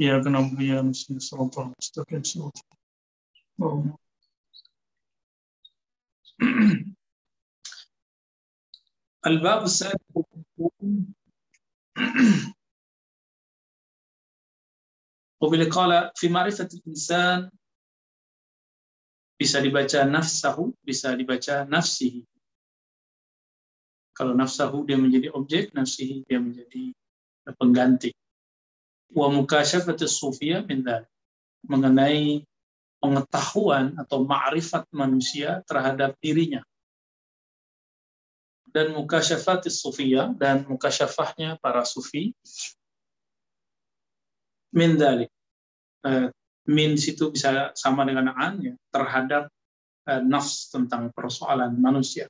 إياك نعبد وإياك نستعين صراط المستقيم صراط اللهم الباب السادس وبالقال قال في معرفة الإنسان bisa dibaca nafsahu, bisa dibaca nafsihi. Kalau nafsahu dia menjadi objek, nafsihi dia menjadi pengganti. Wa mukasyafatus sufiyah min mengenai pengetahuan atau ma'rifat manusia terhadap dirinya. Dan mukasyafatis sufiyah dan mukasyafahnya para sufi min dalik. Eh, min situ bisa sama dengan an ya, terhadap uh, nafs tentang persoalan manusia.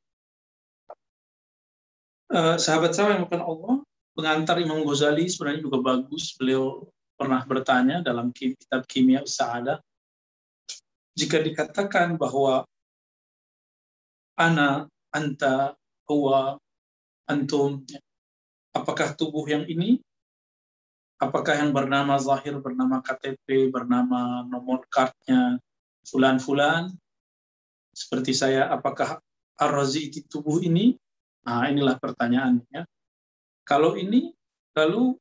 Uh, sahabat saya yang bukan Allah, pengantar Imam Ghazali sebenarnya juga bagus. Beliau pernah bertanya dalam kitab Kimia Sa'ada, jika dikatakan bahwa ana, anta, huwa, antum, apakah tubuh yang ini apakah yang bernama Zahir, bernama KTP, bernama nomor kartnya fulan-fulan, seperti saya, apakah Ar-Razi itu tubuh ini? Nah, inilah pertanyaannya. Kalau ini, lalu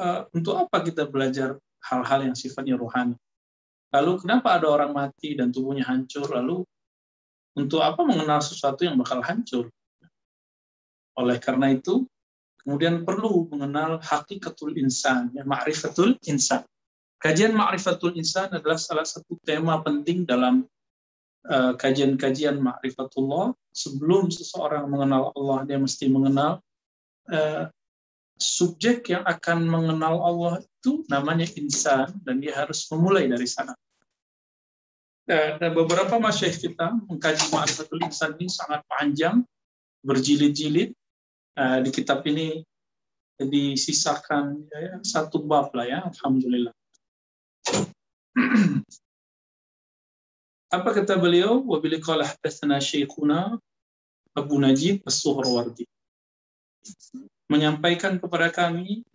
uh, untuk apa kita belajar hal-hal yang sifatnya rohani? Lalu kenapa ada orang mati dan tubuhnya hancur? Lalu untuk apa mengenal sesuatu yang bakal hancur? Oleh karena itu, Kemudian perlu mengenal hakikatul insan, ya, ma'rifatul insan. Kajian ma'rifatul insan adalah salah satu tema penting dalam uh, kajian-kajian ma'rifatullah. Sebelum seseorang mengenal Allah, dia mesti mengenal uh, subjek yang akan mengenal Allah itu namanya insan, dan dia harus memulai dari sana. Uh, dan beberapa masyayikh kita mengkaji ma'rifatul insan ini sangat panjang, berjilid-jilid, uh, di kitab ini disisakan ya, satu bab lah ya, alhamdulillah. Apa kata beliau? Wabili qala hadatsana syekhuna Abu Najib As-Suhrawardi. Menyampaikan kepada kami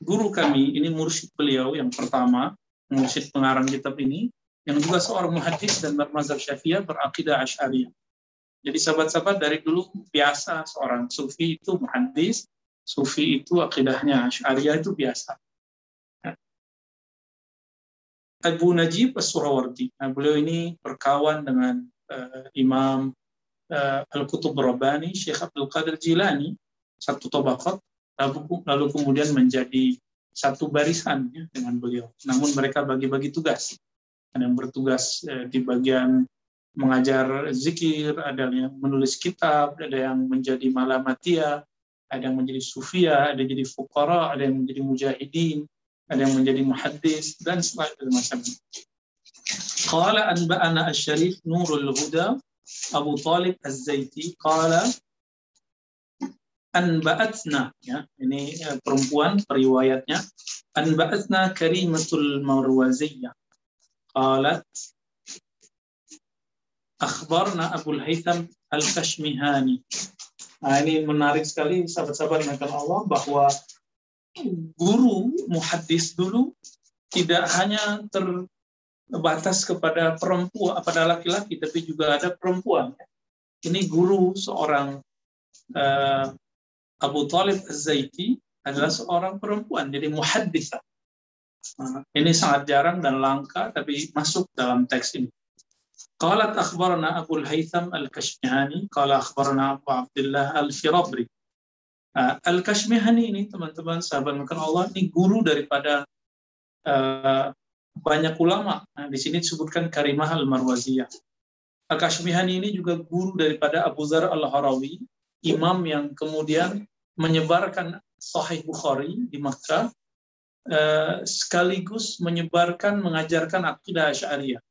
guru kami ini mursyid beliau yang pertama, mursyid pengarang kitab ini yang juga seorang muhaddis dan bermazhab Syafi'iyah berakidah Asy'ariyah. Jadi sahabat-sahabat dari dulu biasa seorang sufi itu muhaddis, sufi itu akidahnya Asy'ariyah itu biasa. Abu Najib As-Surawardi. Nah, beliau ini berkawan dengan uh, Imam uh, Al-Qutub Rabbani, Syekh Abdul Qadir Jilani, satu tobakat, lalu, lalu kemudian menjadi satu barisan ya, dengan beliau. Namun mereka bagi-bagi tugas. Ada yang bertugas uh, di bagian mengajar zikir, ada yang menulis kitab, ada yang menjadi malamatia, ada yang menjadi sufia, ada yang menjadi fukara, ada yang menjadi mujahidin, ada yang menjadi muhaddis, dan semacamnya. Qala anba'ana asy-syarif Nurul Huda Abu Talib Az-Zaiti qala anba'atna ya ini perempuan periwayatnya anba'atna Karimatul Marwaziyah qalat akhbarna Abu Haytham Al-Kashmihani. Nah, ini menarik sekali sahabat-sahabat yang Allah bahwa guru muhaddis dulu tidak hanya terbatas kepada perempuan, pada laki-laki, tapi juga ada perempuan. Ini guru seorang uh, Abu Talib Az-Zaiti adalah seorang perempuan, jadi muhaddis. Nah, ini sangat jarang dan langka, tapi masuk dalam teks ini. Qalat akhbarana Abu Haytham Al-Kashmihani, qala akhbarana Abu Abdullah Al-Firabri. Uh, Al-Kashmihani ini teman-teman sahabat makan Allah ini guru daripada uh, banyak ulama. Nah, di sini disebutkan Karimah Al-Marwaziyah. Al-Kashmihani ini juga guru daripada Abu Zar Al-Harawi, imam yang kemudian menyebarkan Sahih Bukhari di Makkah, uh, sekaligus menyebarkan, mengajarkan akidah Asy'ariyah.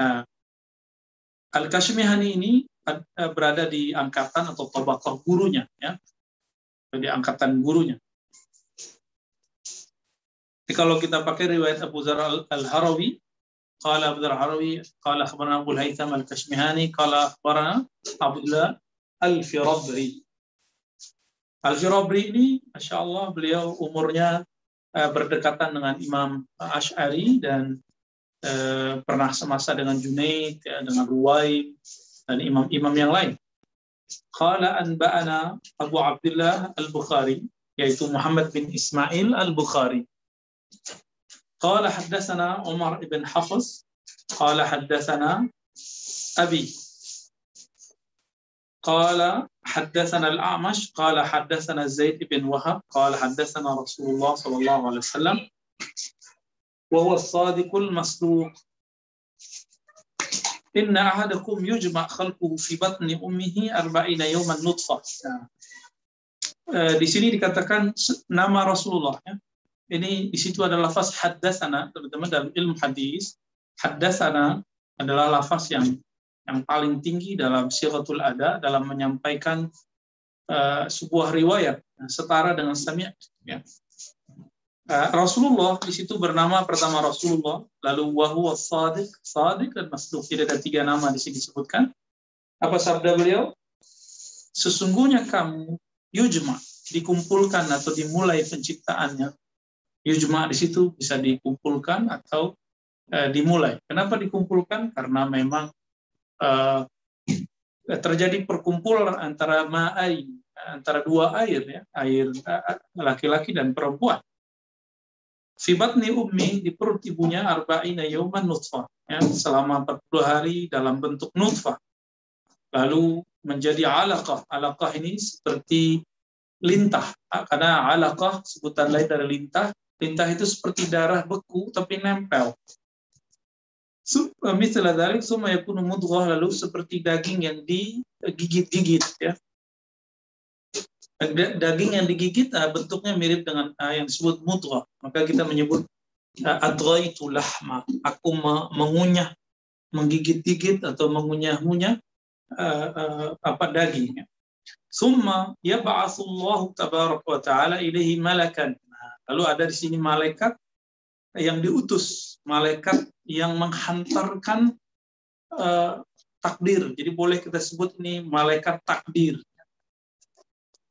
Nah, Al-Kashmihani ini eh, berada di angkatan atau tabaqah gurunya, ya, di angkatan gurunya. Jadi kalau kita pakai riwayat Abu Zar al-Harawi, Abu Zar al-Harawi, qala akhbarana Abu al-Haytham al-Kashmihani, qala akhbarana Abdullah al-Firabri. Al-Firabri ini, Masya Allah, beliau umurnya uh, berdekatan dengan Imam Ash'ari dan uh, pernah semasa dengan Junaid, ya, dengan Ruwai, dan imam-imam yang lain. Qala anba'ana Abu Abdullah Al-Bukhari, yaitu Muhammad bin Ismail Al-Bukhari. Qala haddatsana Umar ibn Hafiz, qala haddatsana Abi. قال حدثنا الأعمش قال حدثنا الزيد بن وهب قال حدثنا رسول الله صلى الله عليه وسلم وهو الصادق المصدوق. إن أحدكم يجمع خلقه في بطن أمه أربعين يوما نطفة. Di sini dikatakan nama Rasulullah ya. ini di situ ada lafaz hadasana teman-teman dalam ilmu hadis. Hadasana adalah lafaz yang yang paling tinggi dalam siratul ada dalam menyampaikan uh, sebuah riwayat setara dengan sami' ya. Uh, Rasulullah di situ bernama pertama Rasulullah, lalu wahyu sadiq, sadiq dan masduq. Tidak ada tiga nama di sini disebutkan. Apa sabda beliau? Sesungguhnya kamu yujma dikumpulkan atau dimulai penciptaannya. Yujma di situ bisa dikumpulkan atau uh, dimulai. Kenapa dikumpulkan? Karena memang uh, terjadi perkumpulan antara ma'ai antara dua air ya, air laki-laki dan perempuan Fibatni ummi di perut ibunya arba'ina yauman nutfah. Ya, selama 40 hari dalam bentuk nutfah. Lalu menjadi alaqah. Alaqah ini seperti lintah. Karena alaqah sebutan lain dari lintah. Lintah itu seperti darah beku tapi nempel. Misalnya dari semua yakunu mudghah lalu seperti daging yang digigit-gigit ya daging yang digigit uh, bentuknya mirip dengan uh, yang disebut mudghah. Maka kita menyebut uh, itu lahma. Aku mengunyah, menggigit-gigit atau mengunyah-ngunyah uh, apa dagingnya. Summa yab'atsullahu tabaraka wa ta'ala ilaihi malakan. Nah, lalu ada di sini malaikat yang diutus, malaikat yang menghantarkan uh, takdir. Jadi boleh kita sebut ini malaikat takdir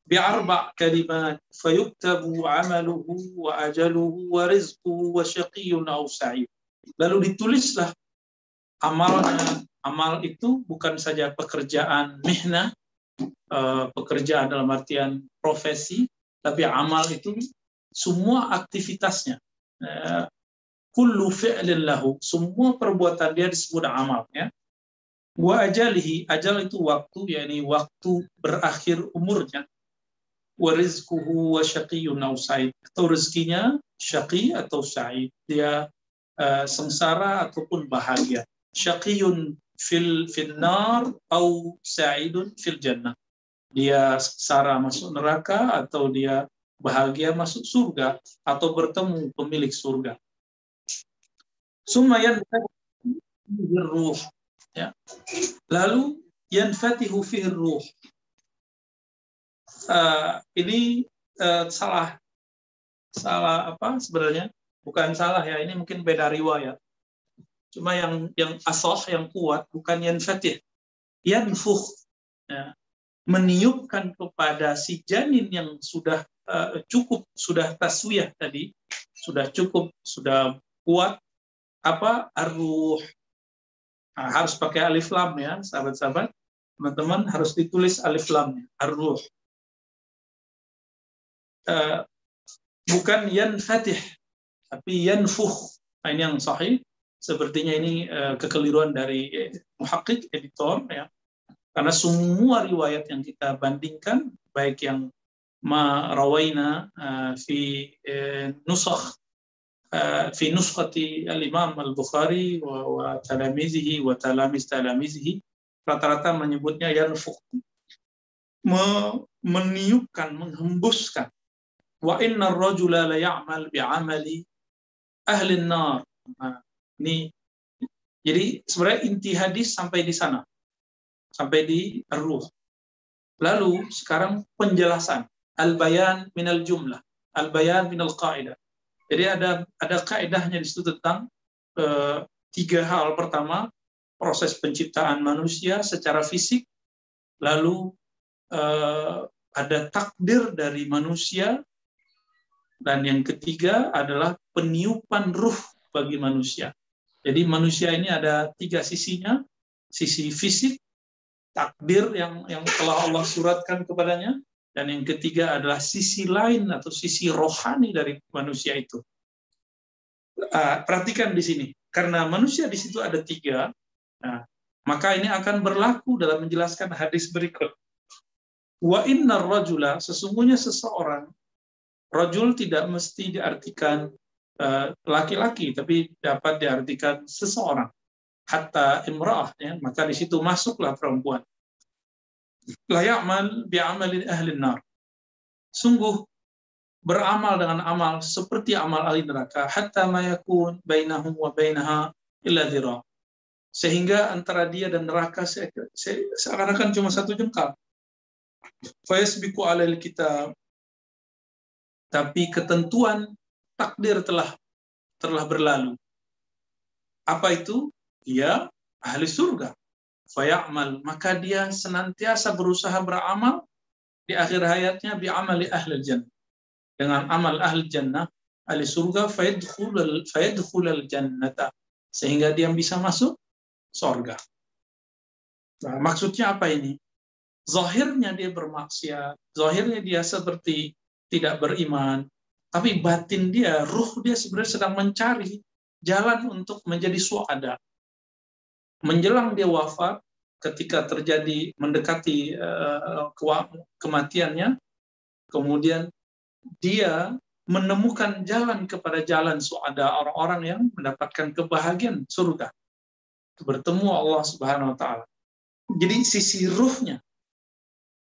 بأربع كلمات فيكتب عمله وأجله ورزقه وشقي أو سعيد lalu ditulislah amalnya amal itu bukan saja pekerjaan mihna eh, pekerjaan dalam artian profesi tapi amal itu semua aktivitasnya eh, kullu fi'lin lahu semua perbuatan dia disebut amal ya wa ajalihi ajal itu waktu yakni waktu berakhir umurnya warizquhu wa syaqiyyun aw sa'id. Atau rezekinya syaqi atau sa'id. Dia uh, sengsara ataupun bahagia. Syaqiyun fil finnar atau sa'idun fil jannah. Dia sengsara masuk neraka atau dia bahagia masuk surga atau bertemu pemilik surga. Sumayan ruh. Ya. Lalu yanfatihu fi ruh. Uh, ini uh, salah salah apa sebenarnya? Bukan salah ya ini mungkin beda riwayat. Cuma yang yang asoh yang kuat bukan yang fatih yanfuh ya, meniupkan kepada si janin yang sudah uh, cukup sudah taswiyah tadi. Sudah cukup sudah kuat apa arruh nah, harus pakai alif lam ya sahabat-sahabat teman-teman harus ditulis alif lamnya arruh uh, bukan fatih tapi yanfuh. Nah, ini yang sahih. Sepertinya ini uh, kekeliruan dari eh, muhakkik editor ya. Karena semua riwayat yang kita bandingkan baik yang ma rawaina uh, fi nusakh al-Bukhari wa, wa talamizihi wa talamiz talamizihi rata-rata menyebutnya yanfuh meniupkan menghembuskan wa inna rajula la ya'mal bi'amali ahli nar. Ini jadi sebenarnya inti hadis sampai di sana. Sampai di ruh. Lalu sekarang penjelasan al-bayan minal jumlah, al-bayan minal qaidah. Jadi ada ada kaidahnya di situ tentang uh, tiga hal. Pertama, proses penciptaan manusia secara fisik, lalu uh, ada takdir dari manusia dan yang ketiga adalah peniupan ruh bagi manusia. Jadi manusia ini ada tiga sisinya, sisi fisik, takdir yang yang telah Allah suratkan kepadanya, dan yang ketiga adalah sisi lain atau sisi rohani dari manusia itu. Uh, perhatikan di sini, karena manusia di situ ada tiga, nah, maka ini akan berlaku dalam menjelaskan hadis berikut. Wa inna rajula, sesungguhnya seseorang Rojul tidak mesti diartikan eh, laki-laki, tapi dapat diartikan seseorang. Hatta imra'ah, ya, maka di situ masuklah perempuan. La ya'mal bi'amalin ahli nar. Sungguh beramal dengan amal seperti amal ahli neraka hatta mayakun bainahum wa bainaha illa dhira. Sehingga antara dia dan neraka seakan-akan cuma satu jengkal. Fayasbiku alail kitab tapi ketentuan takdir telah telah berlalu. Apa itu? Dia ahli surga. Fayamal, maka dia senantiasa berusaha beramal di akhir hayatnya bi amali ahli jannah. Dengan amal ahli jannah, ahli surga fayadkhulul jannata sehingga dia bisa masuk surga. Nah, maksudnya apa ini? Zahirnya dia bermaksiat, zahirnya dia seperti tidak beriman, tapi batin dia, ruh dia sebenarnya sedang mencari jalan untuk menjadi suada. Menjelang dia wafat, ketika terjadi mendekati uh, kematiannya, kemudian dia menemukan jalan kepada jalan suada orang-orang yang mendapatkan kebahagiaan surga. Bertemu Allah Subhanahu wa taala. Jadi sisi ruhnya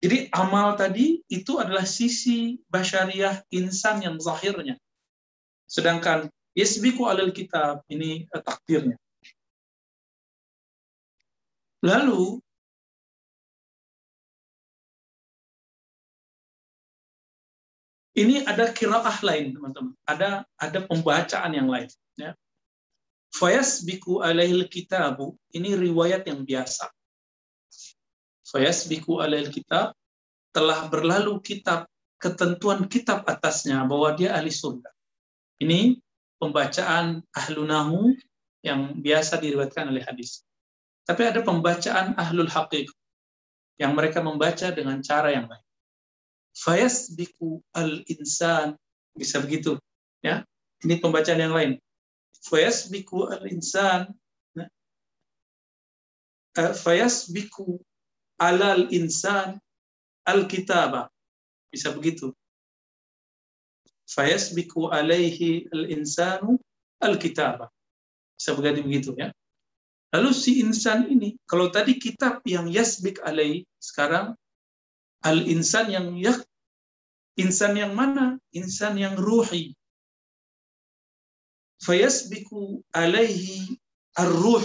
jadi amal tadi itu adalah sisi basyariah insan yang zahirnya. Sedangkan yasbiku alal kitab ini eh, takdirnya. Lalu ini ada kiraah lain teman-teman. Ada ada pembacaan yang lain. Ya. Fayasbiku alaihil kitabu ini riwayat yang biasa fayasbiku alail kitab telah berlalu kitab ketentuan kitab atasnya bahwa dia ahli surga. Ini pembacaan ahlunahu yang biasa diriwayatkan oleh hadis. Tapi ada pembacaan ahlul haqiq yang mereka membaca dengan cara yang lain. Fayasbiku al-insan bisa begitu ya. Ini pembacaan yang lain. Fayasbiku al-insan ya. eh, fayasbiku alal insan al kitaba bisa begitu fayasbiku alaihi al insanu al kitaba bisa begitu begitu ya lalu si insan ini kalau tadi kitab yang yasbik alaihi sekarang al insan yang ya insan yang mana insan yang ruhi fayasbiku alaihi ar-ruh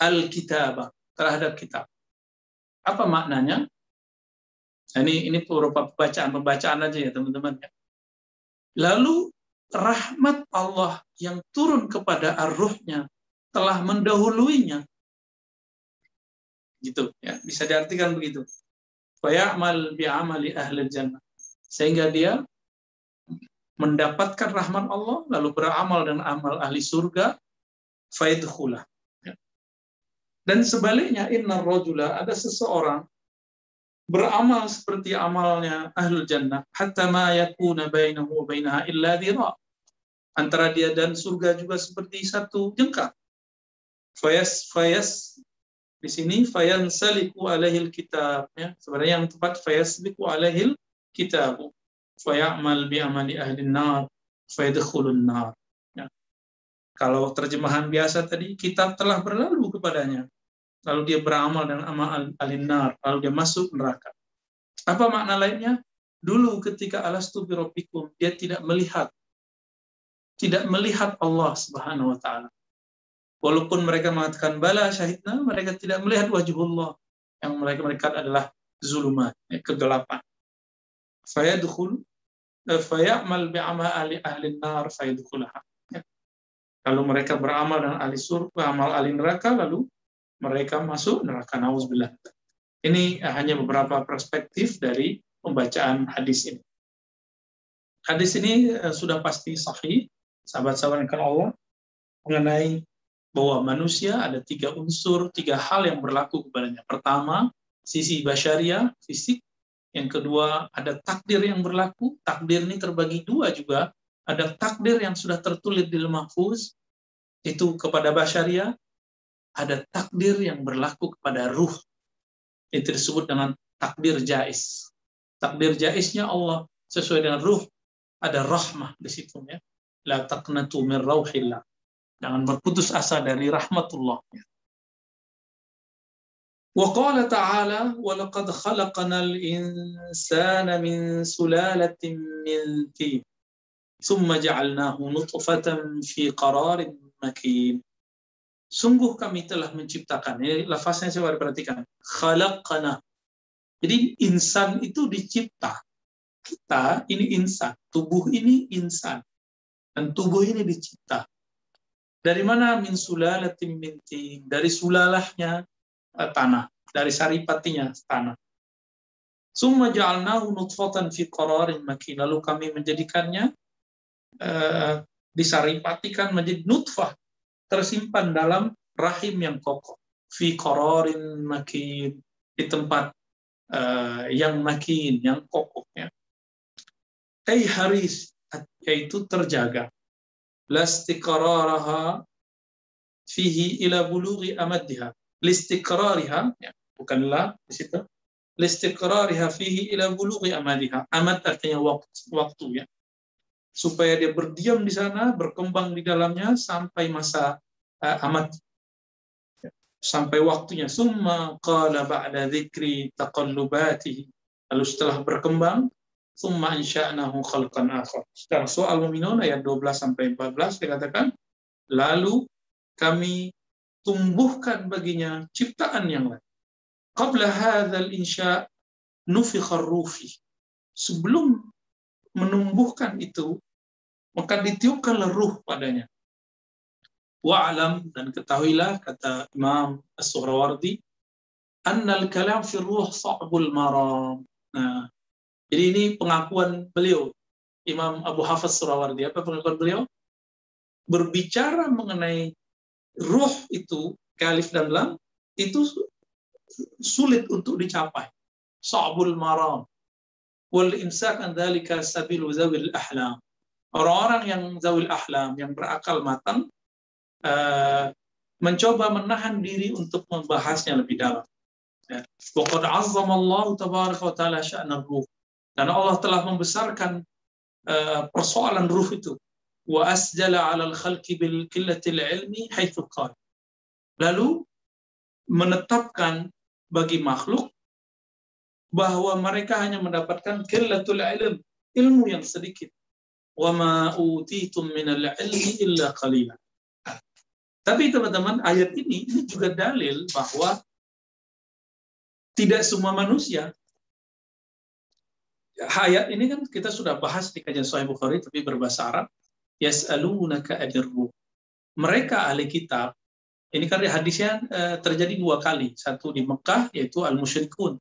al-kitaba terhadap kitab. Apa maknanya? Ini ini beberapa pembacaan-pembacaan aja ya teman-teman. Ya. Lalu rahmat Allah yang turun kepada arruhnya telah mendahuluinya. Gitu ya, bisa diartikan begitu. Fayamal bi'amali ahli jannah. Sehingga dia mendapatkan rahmat Allah lalu beramal dengan amal ahli surga faidkhulah dan sebaliknya, inna rojula, ada seseorang beramal seperti amalnya ahlul jannah, hatta ma yakuna bainahu wa bainaha illa dhira. Antara dia dan surga juga seperti satu jengkal. Fayas, fayas, di sini fayan saliku alaihil kitab. Ya. Sebenarnya yang tepat fayasliku alaihil kitab. Fayamal bi amali ahli nar. Fayadkhulun nar. Ya. Kalau terjemahan biasa tadi, kitab telah berlalu kepadanya lalu dia beramal dengan amal alinar, lalu dia masuk neraka. Apa makna lainnya? Dulu ketika alastu birobikum, dia tidak melihat tidak melihat Allah Subhanahu wa taala. Walaupun mereka mengatakan bala syahidna, mereka tidak melihat wajhullah. Yang mereka mereka adalah zulumat, ya, kegelapan. Fayadkhul eh, fayamal bi'amal ahli ahli nar fayadkhulaha. Ya. Lalu mereka beramal dengan ahli surga, amal ahli neraka, lalu mereka masuk neraka nauzubillah. Ini hanya beberapa perspektif dari pembacaan hadis ini. Hadis ini uh, sudah pasti sahih, sahabat-sahabat yang Allah, mengenai bahwa manusia ada tiga unsur, tiga hal yang berlaku kepadanya. Pertama, sisi basyaria, fisik. Yang kedua, ada takdir yang berlaku. Takdir ini terbagi dua juga. Ada takdir yang sudah tertulis di mahfuz, itu kepada basyaria. Ada takdir yang berlaku kepada ruh. Itu disebut dengan takdir jais. Takdir jaisnya Allah sesuai dengan ruh. Ada rahmah di situ ya. La taqnatu min rauhillah Jangan berputus asa dari rahmatullah. Qala ta'ala wa laqad khalaqnal insana min sulalatin min tin thumma ja'alnahu nutfatan fi qararin makin. Sungguh kami telah menciptakan. Ini lafaznya saya perhatikan. Khalaqana. Jadi insan itu dicipta. Kita ini insan. Tubuh ini insan. Dan tubuh ini dicipta. Dari mana min sulalatin min Dari sulalahnya uh, tanah, dari saripatinya tanah. Summa ja'alnahu nutfatan fi qararin makin. Lalu kami menjadikannya uh, disaripatikan menjadi nutfah tersimpan dalam rahim yang kokoh. Fi qararin makin di tempat uh, yang makin, yang kokoh ya. Haris yaitu terjaga. Lastiqraraha fihi ila bulughi amaddiha. Listiqrariha ya, bukanlah di situ. Listiqrariha fihi ila bulughi amadiha amad artinya waktu, waktu ya supaya dia berdiam di sana berkembang di dalamnya sampai masa uh, amad sampai waktunya summa qala ba'da dzikri taqallubatihi lalu setelah berkembang Summa insya'nahu khalqan akhar. Sekarang soal muminun ayat 12 sampai 14 dikatakan, lalu kami tumbuhkan baginya ciptaan yang lain. Qabla hadzal insya' nufikhar rufi. Sebelum menumbuhkan itu, maka ditiupkanlah ruh padanya. Wa'alam dan ketahuilah kata Imam As-Suhrawardi, annal kalam fi ruh sa'bul maram. Nah, jadi ini pengakuan beliau, Imam Abu Hafiz Surawardi. Apa pengakuan beliau? Berbicara mengenai ruh itu, kalif dan lam, itu sulit untuk dicapai. Sa'bul maram. Wal imsak an dhalika sabilu zawil ahlam. Orang-orang yang zawil ahlam, yang berakal matang, uh, mencoba menahan diri untuk membahasnya lebih dalam. Ya. Waqad azzama Allah tabaraka wa ta'ala sya'na ruh. Dan Allah telah membesarkan uh, persoalan ruh itu. Wa asjala 'alal khalqi bil qillatil ilmi haitsu qala. Lalu menetapkan bagi makhluk bahwa mereka hanya mendapatkan qillatul ilm, ilmu yang sedikit. Wa ma utitum minal ilmi illa qalila. Tapi teman-teman, ayat ini ini juga dalil bahwa tidak semua manusia Hayat ini kan kita sudah bahas di kajian Sahih Bukhari tapi berbahasa Arab. Yas'alunaka adirru. Mereka ahli kitab, ini kan hadisnya uh, terjadi dua kali. Satu di Mekah yaitu al-musyrikun.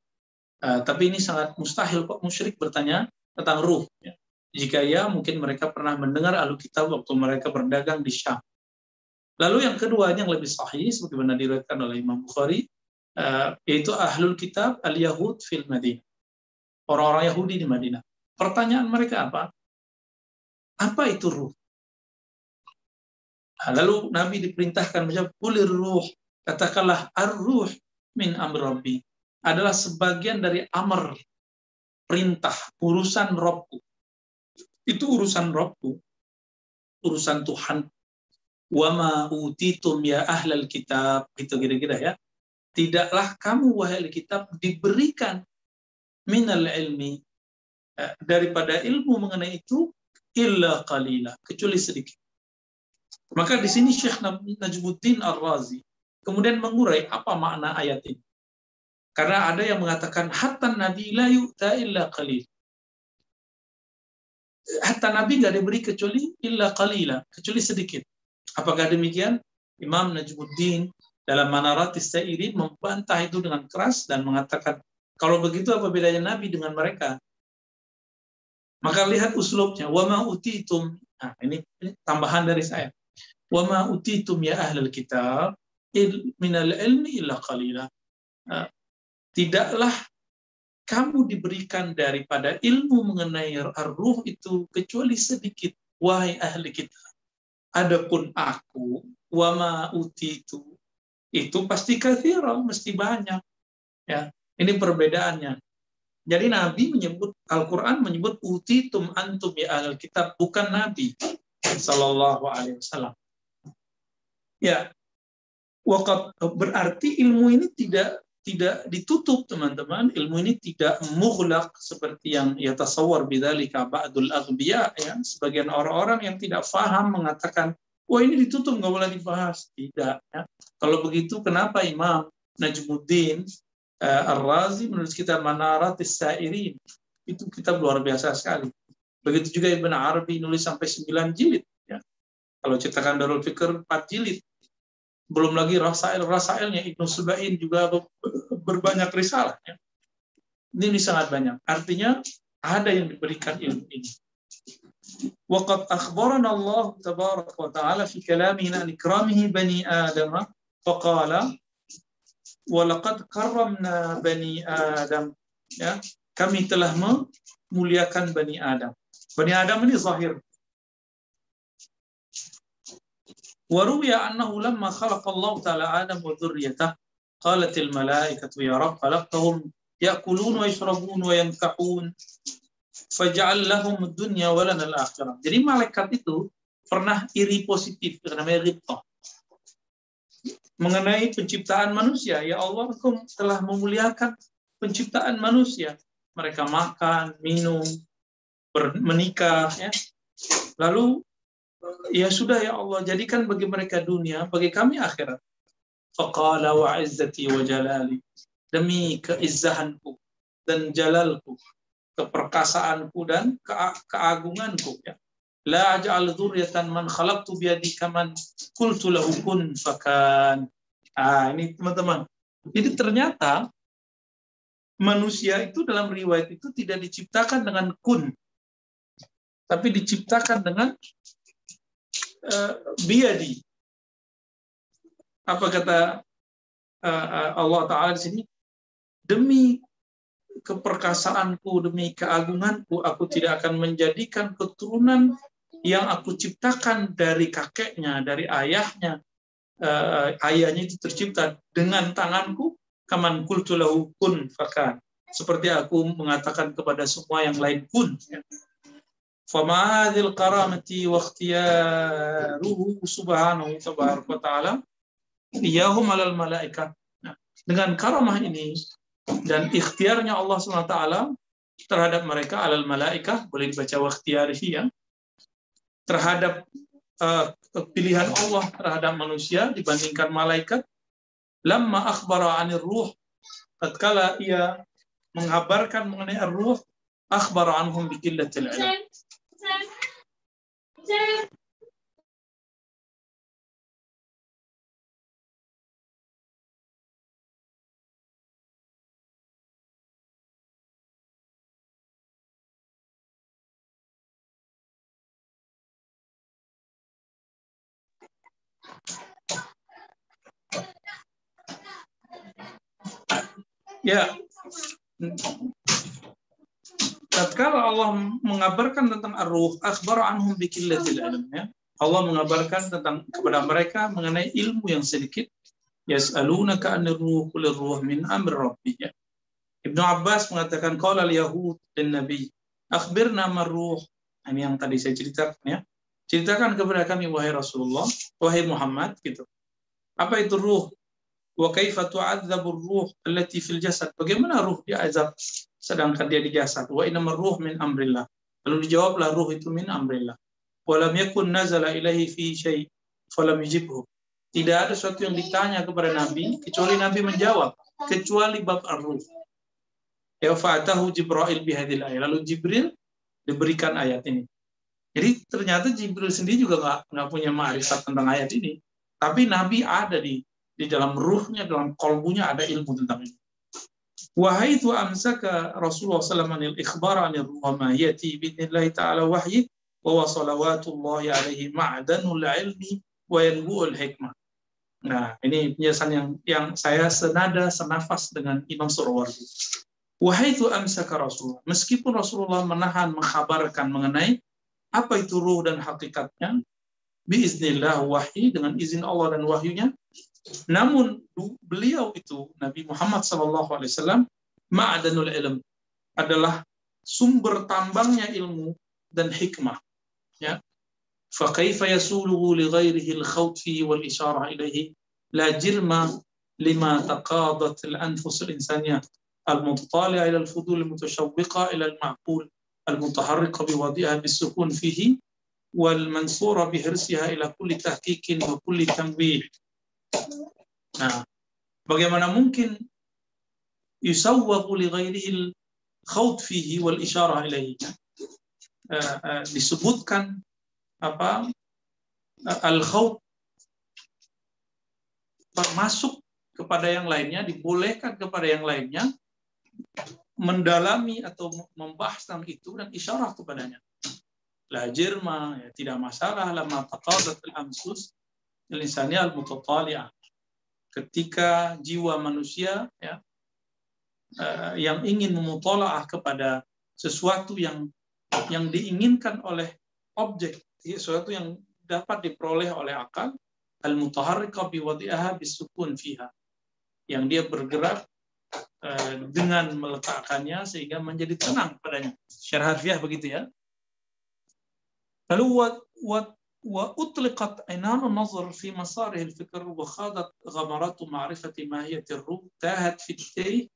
Uh, tapi ini sangat mustahil kok musyrik bertanya tentang ruh. Ya. Jika ya, mungkin mereka pernah mendengar ahli kitab waktu mereka berdagang di Syam. Lalu yang kedua yang lebih sahih sebagaimana diriwayatkan oleh Imam Bukhari uh, yaitu ahlul kitab al-Yahud fil Madinah orang-orang Yahudi di Madinah. Pertanyaan mereka apa? Apa itu ruh? Nah, lalu Nabi diperintahkan menjawab, "Kulir ruh." Katakanlah ar-ruh min amr rabbi. Adalah sebagian dari amr perintah, urusan Robku. Itu urusan Robku. Urusan Tuhan. Wama utitum ya ahlal kitab. Gitu kira-kira ya. Tidaklah kamu wahai kitab diberikan minal ilmi eh, daripada ilmu mengenai itu illa qalila kecuali sedikit. Maka di sini Syekh Najmuddin Ar-Razi kemudian mengurai apa makna ayat ini. Karena ada yang mengatakan hatta nabi la yu'ta illa qalil. Hatta nabi nggak diberi kecuali illa qalila, kecuali sedikit. Apakah demikian? Imam Najmuddin dalam Manaratis Sa'irin membantah itu dengan keras dan mengatakan kalau begitu apa bedanya Nabi dengan mereka? Maka lihat uslubnya. Wa ma utitum. Nah, ini, ini tambahan dari saya. Wa ma utitum ya ahlul kitab il, minal ilmi illa qalila. Nah, tidaklah kamu diberikan daripada ilmu mengenai ar-ruh itu kecuali sedikit wahai ahli kita. Adapun aku wama utitu itu pasti kathira, mesti banyak. Ya, ini perbedaannya. Jadi Nabi menyebut Al-Quran menyebut utitum antum ya ahli kitab bukan Nabi Sallallahu Alaihi Wasallam. Ya, berarti ilmu ini tidak tidak ditutup teman-teman. Ilmu ini tidak mughlaq seperti yang ya tasawwar bidzalika ba'dul aghbiya ya. Sebagian orang-orang yang tidak faham mengatakan wah ini ditutup nggak boleh dibahas. Tidak ya. Kalau begitu kenapa Imam Najmuddin uh, Ar-Razi menulis kitab Manarat Sairin itu kitab luar biasa sekali. Begitu juga Ibn Arabi nulis sampai 9 jilid ya. Kalau cetakan Darul Fikr 4 jilid belum lagi rasail-rasailnya Ibnu Subain juga berbanyak risalah. Ya. Ini sangat banyak. Artinya ada yang diberikan ilmu ini. وقد أخبرنا الله تبارك وتعالى في كلامه عن إكرامه بني آدم فقال ولقد كرمنا بني آدم ya kami telah memuliakan Bani Adam. Bani Adam ini zahir. وروي أنه لما خلق الله تعالى آدم وذريته قالت الملائكة يا رب خلقتهم يأكلون ويشربون وينكحون فجعل لهم الدنيا ولنا الآخرة. Jadi malaikat itu pernah iri positif namanya ghibtah. Mengenai penciptaan manusia, ya Allah engkau telah memuliakan penciptaan manusia. Mereka makan, minum, menikah, ya. Lalu ya sudah ya Allah jadikan bagi mereka dunia bagi kami akhirat. Faqala wa izzati wa jalali. Demi keizzahanku dan jalalku keperkasaanku dan ke keagunganku ya. La aj'al dzurriatan man khalaqtu bi yadi kaman qultu lahu kun fakan. Ah ini teman-teman. Jadi ternyata manusia itu dalam riwayat itu tidak diciptakan dengan kun tapi diciptakan dengan biadi. Apa kata uh, Allah Ta'ala di sini? Demi keperkasaanku, demi keagunganku, aku tidak akan menjadikan keturunan yang aku ciptakan dari kakeknya, dari ayahnya. Ayahnya itu tercipta dengan tanganku, kaman kultulahu kun fakan. Seperti aku mengatakan kepada semua yang lain kun. Ya فمع هذه الكرامة واختياره سبحانه تبارك وتعالى إياهم على الملائكة dengan karamah ini dan ikhtiarnya Allah SWT terhadap mereka alal malaikah boleh dibaca waktiarihi ya terhadap uh, pilihan Allah terhadap manusia dibandingkan malaikat lamma akhbara anir ruh tatkala ia mengabarkan mengenai ar-ruh akhbara anhum bi qillatil ilm Ya, tatkala Allah mengabarkan tentang ar-ruh, akhbar anhum biqillatil ilm ya. Allah mengabarkan tentang kepada mereka mengenai ilmu yang sedikit. Yas'alunaka 'anir ruh qul ruh min amri rabbih. Ya. Ibnu Abbas mengatakan qala al-yahud dan nabi akhbirna mar-ruh. Ini yang tadi saya ceritakan ya. Ceritakan kepada kami wahai Rasulullah, wahai Muhammad gitu. Apa itu ruh? Wa kaifa tu'adzabu ruh allati fil jasad? Bagaimana ruh diazab sedangkan dia di jasad. Wa inna ruh min amrillah. Lalu dijawablah ruh itu min amrillah. Walam yakun nazala ilahi fi syai falam yujibhu. Tidak ada sesuatu yang ditanya kepada Nabi kecuali Nabi menjawab kecuali bab ar-ruh. Ya fa'atahu Jibril bihadil ayat. Lalu Jibril diberikan ayat ini. Jadi ternyata Jibril sendiri juga nggak nggak punya ma'rifat tentang ayat ini. Tapi Nabi ada di di dalam ruhnya, dalam kolbunya ada ilmu tentang ini. Wahai tu amsaka Rasulullah SAW anil ikhbar anil ruhama yati bidnillahi ta'ala wahyi wa salawatullahi alaihi ma'danul ilmi wa yanbu'ul hikmah. Nah, ini penjelasan yang yang saya senada senafas dengan Imam Surawardi. Wahai itu amsaka Rasulullah. Meskipun Rasulullah menahan mengkabarkan mengenai apa itu ruh dan hakikatnya, biiznillah wahyi dengan izin Allah dan wahyunya, namun beliau itu Nabi Muhammad SAW ma'adanul ilm adalah sumber tambangnya ilmu dan hikmah. Ya. فكيف يسوله لغيره الخوض فيه والإشارة إليه لا جرم لما تقاضت الأنفس الإنسانية المتطالعة إلى الفضول المتشوقة إلى المعقول المتحركة بوضعها بالسكون فيه والمنصورة بحرصها إلى كل تحقيق وكل تنبيه Nah, bagaimana mungkin yusawwaqu li ghairihi fihi wal isyarah ilaihi. Uh, uh, disebutkan apa al-khawd masuk kepada yang lainnya, dibolehkan kepada yang lainnya mendalami atau membahas tentang itu dan isyarah kepadanya. La jirma, ya, tidak masalah lama taqadat al-amsus lisannya al-mutatali'ah. Ketika jiwa manusia ya, uh, yang ingin memutolaah kepada sesuatu yang yang diinginkan oleh objek, sesuatu yang dapat diperoleh oleh akal, al-mutaharrika biwadi'aha bisukun fiha. Yang dia bergerak Eh, dengan meletakkannya sehingga menjadi tenang padanya. Secara harfiah begitu ya. Lalu wa wa وأطلقت عنان النظر في مساره الفكر وخاضت غمرات معرفة ماهية الروح تاهت في كتيه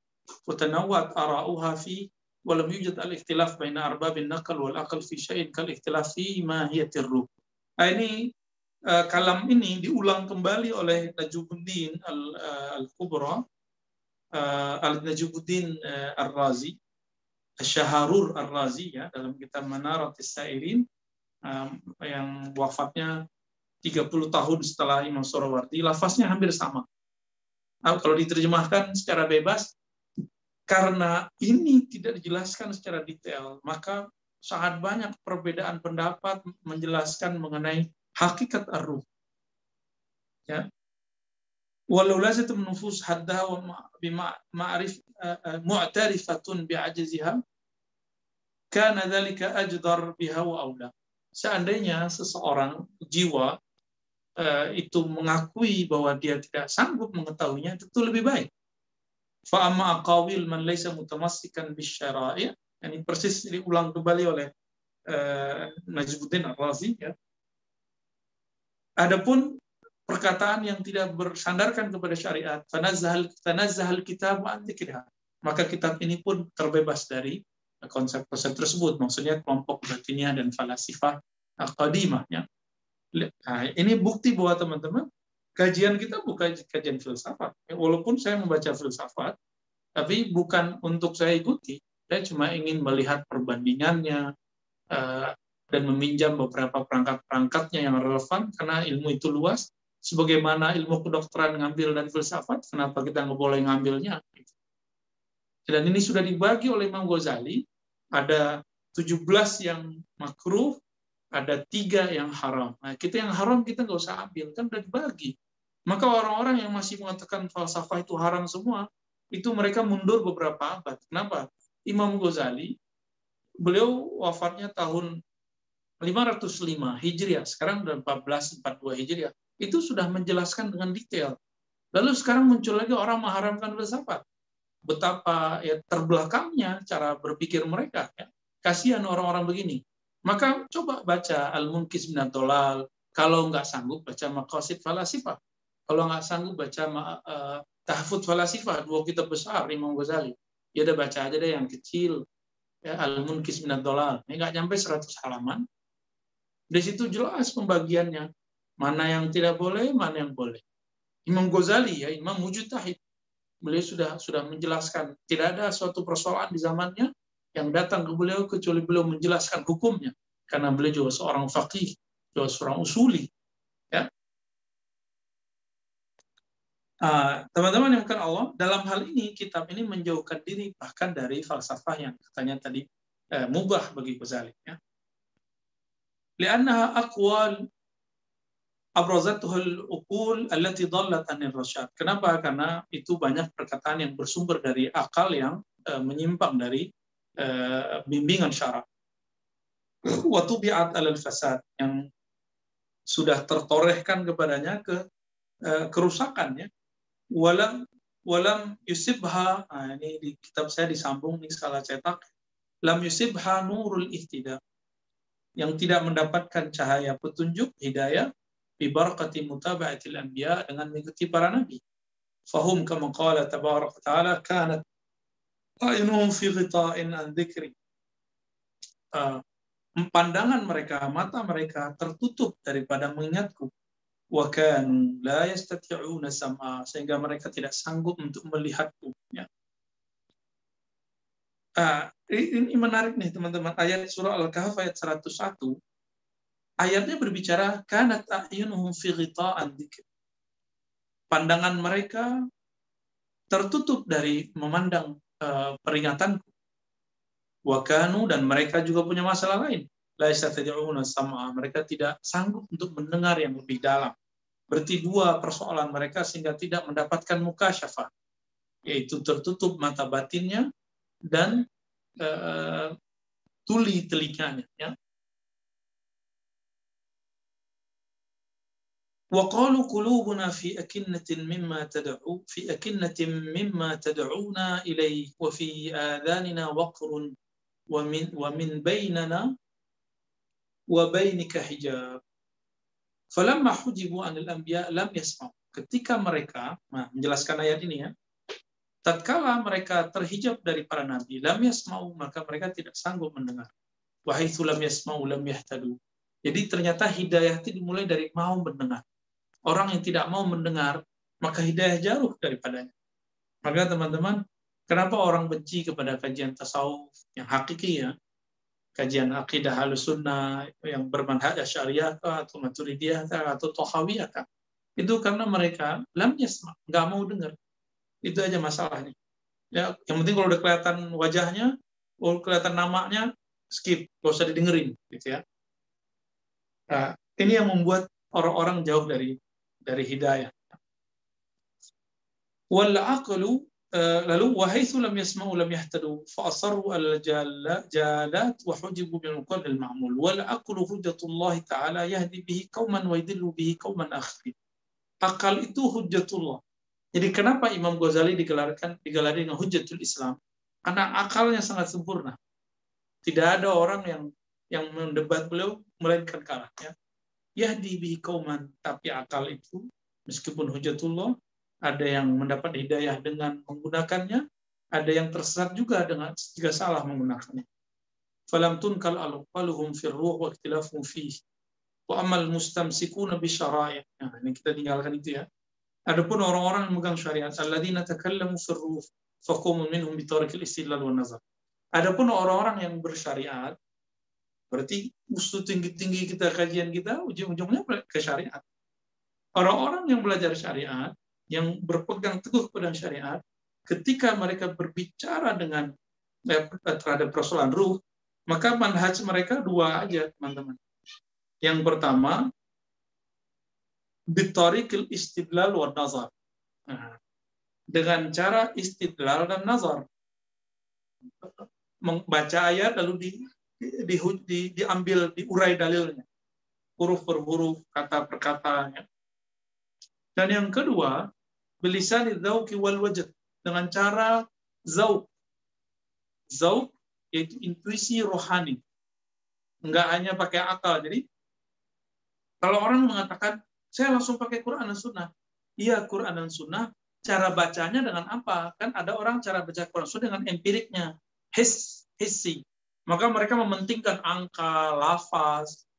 وتنوعت آراؤها فيه ولم يوجد الاختلاف بين أرباب النقل والأقل في شيء كالاختلاف في ماهية الروح. يعني كلام اني ini diulang kembali oleh Najibuddin eh, Al-Kubra eh, uh, Al-Najibuddin uh, eh, Al-Razi Al-Syaharur dalam kitab yang wafatnya 30 tahun setelah Imam Surawardi, lafaznya hampir sama. Kalau diterjemahkan secara bebas, karena ini tidak dijelaskan secara detail, maka sangat banyak perbedaan pendapat menjelaskan mengenai hakikat ar-ruh. Ya, walau haddaha wa bima'rif mu'tarifatun bi'ajiziha biha wa seandainya seseorang jiwa itu mengakui bahwa dia tidak sanggup mengetahuinya itu lebih baik fa amma aqawil man laysa mutamassikan bisyara'i ini persis diulang kembali oleh uh, Najmuddin Ar-Razi ya. Adapun perkataan yang tidak bersandarkan kepada syariat. Tanazzahal tanazzahal kitab Maka kitab ini pun terbebas dari konsep-konsep tersebut. Maksudnya kelompok batiniah dan falasifah qadimah. Ya. Nah, ini bukti bahwa teman-teman kajian kita bukan kajian filsafat. Ya, walaupun saya membaca filsafat, tapi bukan untuk saya ikuti. Saya cuma ingin melihat perbandingannya eh, dan meminjam beberapa perangkat-perangkatnya yang relevan karena ilmu itu luas sebagaimana ilmu kedokteran ngambil dan filsafat, kenapa kita nggak boleh ngambilnya? Dan ini sudah dibagi oleh Imam Ghazali, ada 17 yang makruh, ada tiga yang haram. Nah, kita yang haram kita nggak usah ambil, kan udah dibagi. Maka orang-orang yang masih mengatakan falsafah itu haram semua, itu mereka mundur beberapa abad. Kenapa? Imam Ghazali, beliau wafatnya tahun 505 Hijriah, sekarang udah 1442 Hijriah itu sudah menjelaskan dengan detail. Lalu sekarang muncul lagi orang mengharamkan filsafat. Betapa ya terbelakangnya cara berpikir mereka. Ya. Kasihan orang-orang begini. Maka coba baca Al-Munkis bin. Kalau nggak sanggup baca Maqasid Falasifah. Kalau nggak sanggup baca uh, Tahfud Falasifah, dua kitab besar Imam Ghazali. Ya udah baca aja deh yang kecil. Ya, Al-Munkis bin. Ini nggak nyampe 100 halaman. Di situ jelas pembagiannya Mana yang tidak boleh, mana yang boleh. Imam Ghazali ya, Imam Mujtahid. Beliau sudah sudah menjelaskan tidak ada suatu persoalan di zamannya yang datang ke beliau kecuali beliau menjelaskan hukumnya karena beliau juga seorang faqih, juga seorang usuli. Ya. Ah, teman-teman yang bukan Allah, dalam hal ini kitab ini menjauhkan diri bahkan dari falsafah yang katanya tadi eh, mubah bagi Ghazali. Ya. Liannaha aqwal abrazatuhul uqul allati dhallat anir rasyad. Kenapa? Karena itu banyak perkataan yang bersumber dari akal yang eh, menyimpang dari eh, bimbingan syarak. Wa tubi'at alal fasad yang sudah tertorehkan kepadanya ke eh, kerusakan ya walam walam yusibha nah ini di kitab saya disambung nih skala cetak lam yusibha nurul ihtida yang tidak mendapatkan cahaya petunjuk hidayah bi barakati mutaba'atil anbiya dengan mengikuti para nabi. Fahum kama qala tabarak ta'ala kanat ayunuhum fi ghita'in an dzikri uh, pandangan mereka mata mereka tertutup daripada mengingatku. Wakanu la yastati'una sam'a sehingga mereka tidak sanggup untuk melihatku ya. Ah, ini menarik nih teman-teman. Ayat surah Al-Kahf ayat 101 ayatnya berbicara kanat a'yunuhum fi ghita'an pandangan mereka tertutup dari memandang uh, peringatanku wakanu dan mereka juga punya masalah lain sama mereka tidak sanggup untuk mendengar yang lebih dalam. Berarti dua persoalan mereka sehingga tidak mendapatkan muka syafa, yaitu tertutup mata batinnya dan uh, tuli telinganya. Ya. وقالوا قلوبنا في أكنة مما تدعو في أكنة مما تدعونا إليه وفي آذاننا وقر ومن ومن بيننا wa bainika hijab. Falamma hujibu anil anbiya lam yasma'u. Ketika mereka, nah, menjelaskan ayat ini ya, tatkala mereka terhijab dari para nabi, lam yasma'u, maka mereka tidak sanggup mendengar. Wahai lam yasma'u lam yahtadu. Jadi ternyata hidayah itu dimulai dari mau mendengar. Orang yang tidak mau mendengar, maka hidayah jauh daripadanya. Maka teman-teman, kenapa orang benci kepada kajian tasawuf yang hakiki ya? kajian akidah halus sunnah yang bermanhaj syariah atau maturidiyah atau tohawiyah itu karena mereka lam yasma nggak mau dengar. Itu aja masalahnya. Ya yang penting kalau udah kelihatan wajahnya kalau kelihatan namanya skip. Gak usah didengerin gitu ya. Nah, ini yang membuat orang-orang jauh dari dari hidayah. Wal aqlu lalu wahaitsu lam yasma'u lam yahtadu fa asarru al jalat wa hujibu bil muqal al ma'mul. Wal aqlu hujjatullah ta'ala yahdi bihi qauman wa yadillu bihi qauman akhirin akal itu hujjatullah. Jadi kenapa Imam Ghazali digelarkan digelari dengan hujjatul Islam? Karena akalnya sangat sempurna. Tidak ada orang yang yang mendebat beliau melainkan kalah ya yahdi bihi qauman tapi akal itu meskipun hujjatullah ada yang mendapat hidayah dengan menggunakannya, ada yang tersesat juga dengan jika salah menggunakannya. Falam tunkal alqaluhum fi ruh wa ikhtilafum fihi. Wa amal mustamsikuna bi syara'i. Nah, ini kita tinggalkan itu ya. Adapun orang-orang yang memegang syariat, alladzina takallamu fi ruh faqumu minhum bi tariqil istidlal wa nazar. Adapun orang-orang yang bersyariat, berarti musuh tinggi-tinggi kita kajian kita ujung-ujungnya ke syariat. Orang-orang yang belajar syariat yang berpegang teguh pada syariat, ketika mereka berbicara dengan eh, terhadap persoalan ruh, maka manhaj mereka dua aja, teman-teman. Yang pertama, bitarikil istidlal wa nazar. Nah, dengan cara istidlal dan nazar. Membaca ayat lalu di, di, di, diambil, diurai dalilnya. Huruf per huruf, kata per katanya. Dan yang kedua, bilisani dzauqi wal wajad dengan cara zauq. Zauq yaitu intuisi rohani. Enggak hanya pakai akal. Jadi kalau orang mengatakan saya langsung pakai Quran dan Sunnah. Iya Quran dan Sunnah. Cara bacanya dengan apa? Kan ada orang cara baca Quran Sunnah dengan empiriknya. His, hissi. Maka mereka mementingkan angka, lafaz.